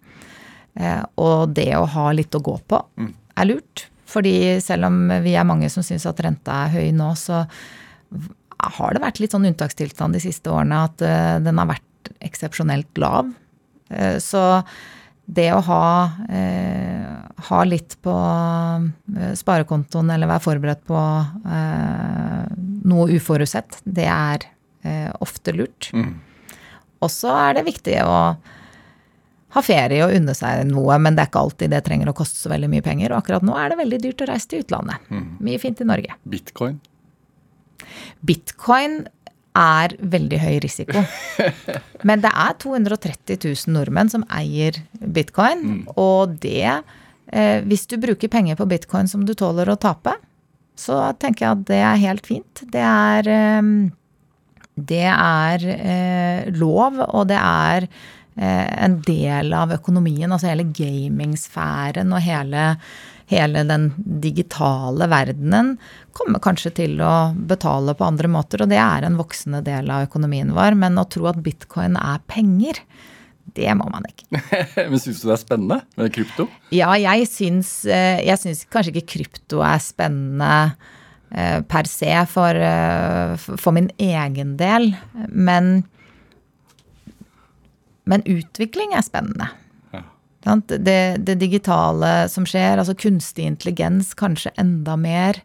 Eh, og det å ha litt å gå på er lurt. Fordi selv om vi er mange som syns at renta er høy nå, så har det vært litt sånn unntakstilstand de siste årene at eh, den har vært eksepsjonelt lav. Eh, så det å ha, eh, ha litt på eh, sparekontoen eller være forberedt på eh, noe uforutsett, det er eh, ofte lurt. Og så er det viktig å ha ferie og unne seg noe, men det er ikke alltid det trenger å koste så veldig mye penger. Og akkurat nå er det veldig dyrt å reise til utlandet. Mye fint i Norge. bitcoin? Bitcoin er veldig høy risiko. Men det er 230 000 nordmenn som eier bitcoin, og det Hvis du bruker penger på bitcoin som du tåler å tape, så tenker jeg at det er helt fint. Det er eh, det er eh, lov, og det er eh, en del av økonomien. Altså hele gamingsfæren og hele, hele den digitale verdenen kommer kanskje til å betale på andre måter, og det er en voksende del av økonomien vår. Men å tro at bitcoin er penger, det må man ikke. Men syns du det er spennende med krypto? Ja, jeg syns, eh, jeg syns kanskje ikke krypto er spennende eh, per se for, eh, for min egen del, men, men utvikling er spennende. Det, det, digitale som skjer, altså kunstig intelligens kanskje enda mer,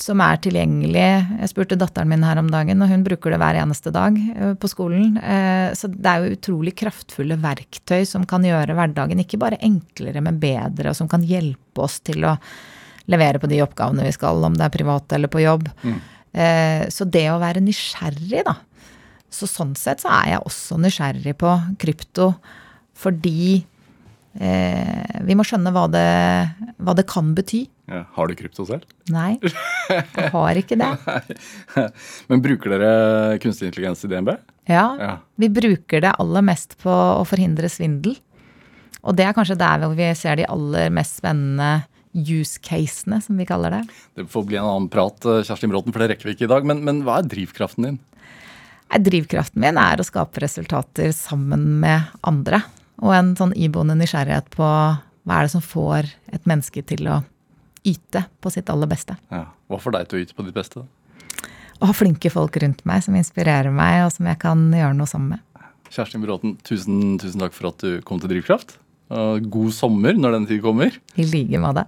som er tilgjengelig. Jeg spurte datteren min her om dagen, og hun bruker det hver eneste dag eh, på skolen. Eh, så det er jo utrolig kraftfulle verktøy som kan gjøre hverdagen ikke bare enklere, men bedre, og som kan hjelpe oss til å levere på de oppgavene vi skal, om det er privat eller på jobb. Mm. Eh, så det å være nysgjerrig, da. Så sånn sett så er jeg også nysgjerrig på krypto fordi eh, vi må skjønne hva det, hva det kan bety. Ja, har du krypto selv? Nei, jeg har ikke det. Men bruker dere kunstig intelligens i DNB? Ja, ja, vi bruker det aller mest på å forhindre svindel. Og det er kanskje der hvor vi ser de aller mest spennende use casene, som vi kaller det. Det får bli en annen prat, Kjersti Bråten, for det rekker vi ikke i dag. Men, men hva er drivkraften din? Drivkraften min er å skape resultater sammen med andre. Og en sånn iboende nysgjerrighet på hva er det som får et menneske til å yte på sitt aller beste. Ja. Hva får deg til å yte på ditt beste? Å ha flinke folk rundt meg som inspirerer meg, og som jeg kan gjøre noe sammen med. Kjerstin Bråten, tusen, tusen takk for at du kom til Drivkraft. God sommer når den tid kommer. I like måte.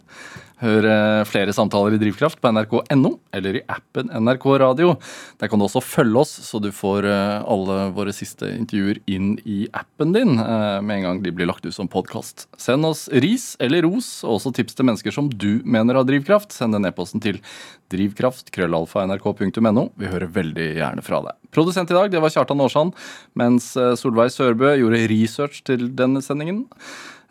Hør eh, flere samtaler i Drivkraft på nrk.no eller i appen NRK Radio. Der kan du også følge oss, så du får eh, alle våre siste intervjuer inn i appen din eh, med en gang de blir lagt ut som podkast. Send oss ris eller ros, og også tips til mennesker som du mener har drivkraft. Send den e-posten til drivkraft.krøllalfa.nrk.no. Vi hører veldig gjerne fra deg. Produsent i dag det var Kjartan Aarsand, mens Solveig Sørbø gjorde research til denne sendingen.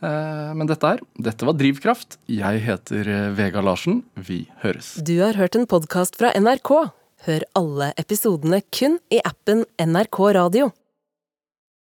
Eh, men dette er Dette var Drivkraft. Jeg heter eh, Vega Larsen. Vi høres. Du har hørt en podkast fra NRK. Hør alle episodene kun i appen NRK Radio.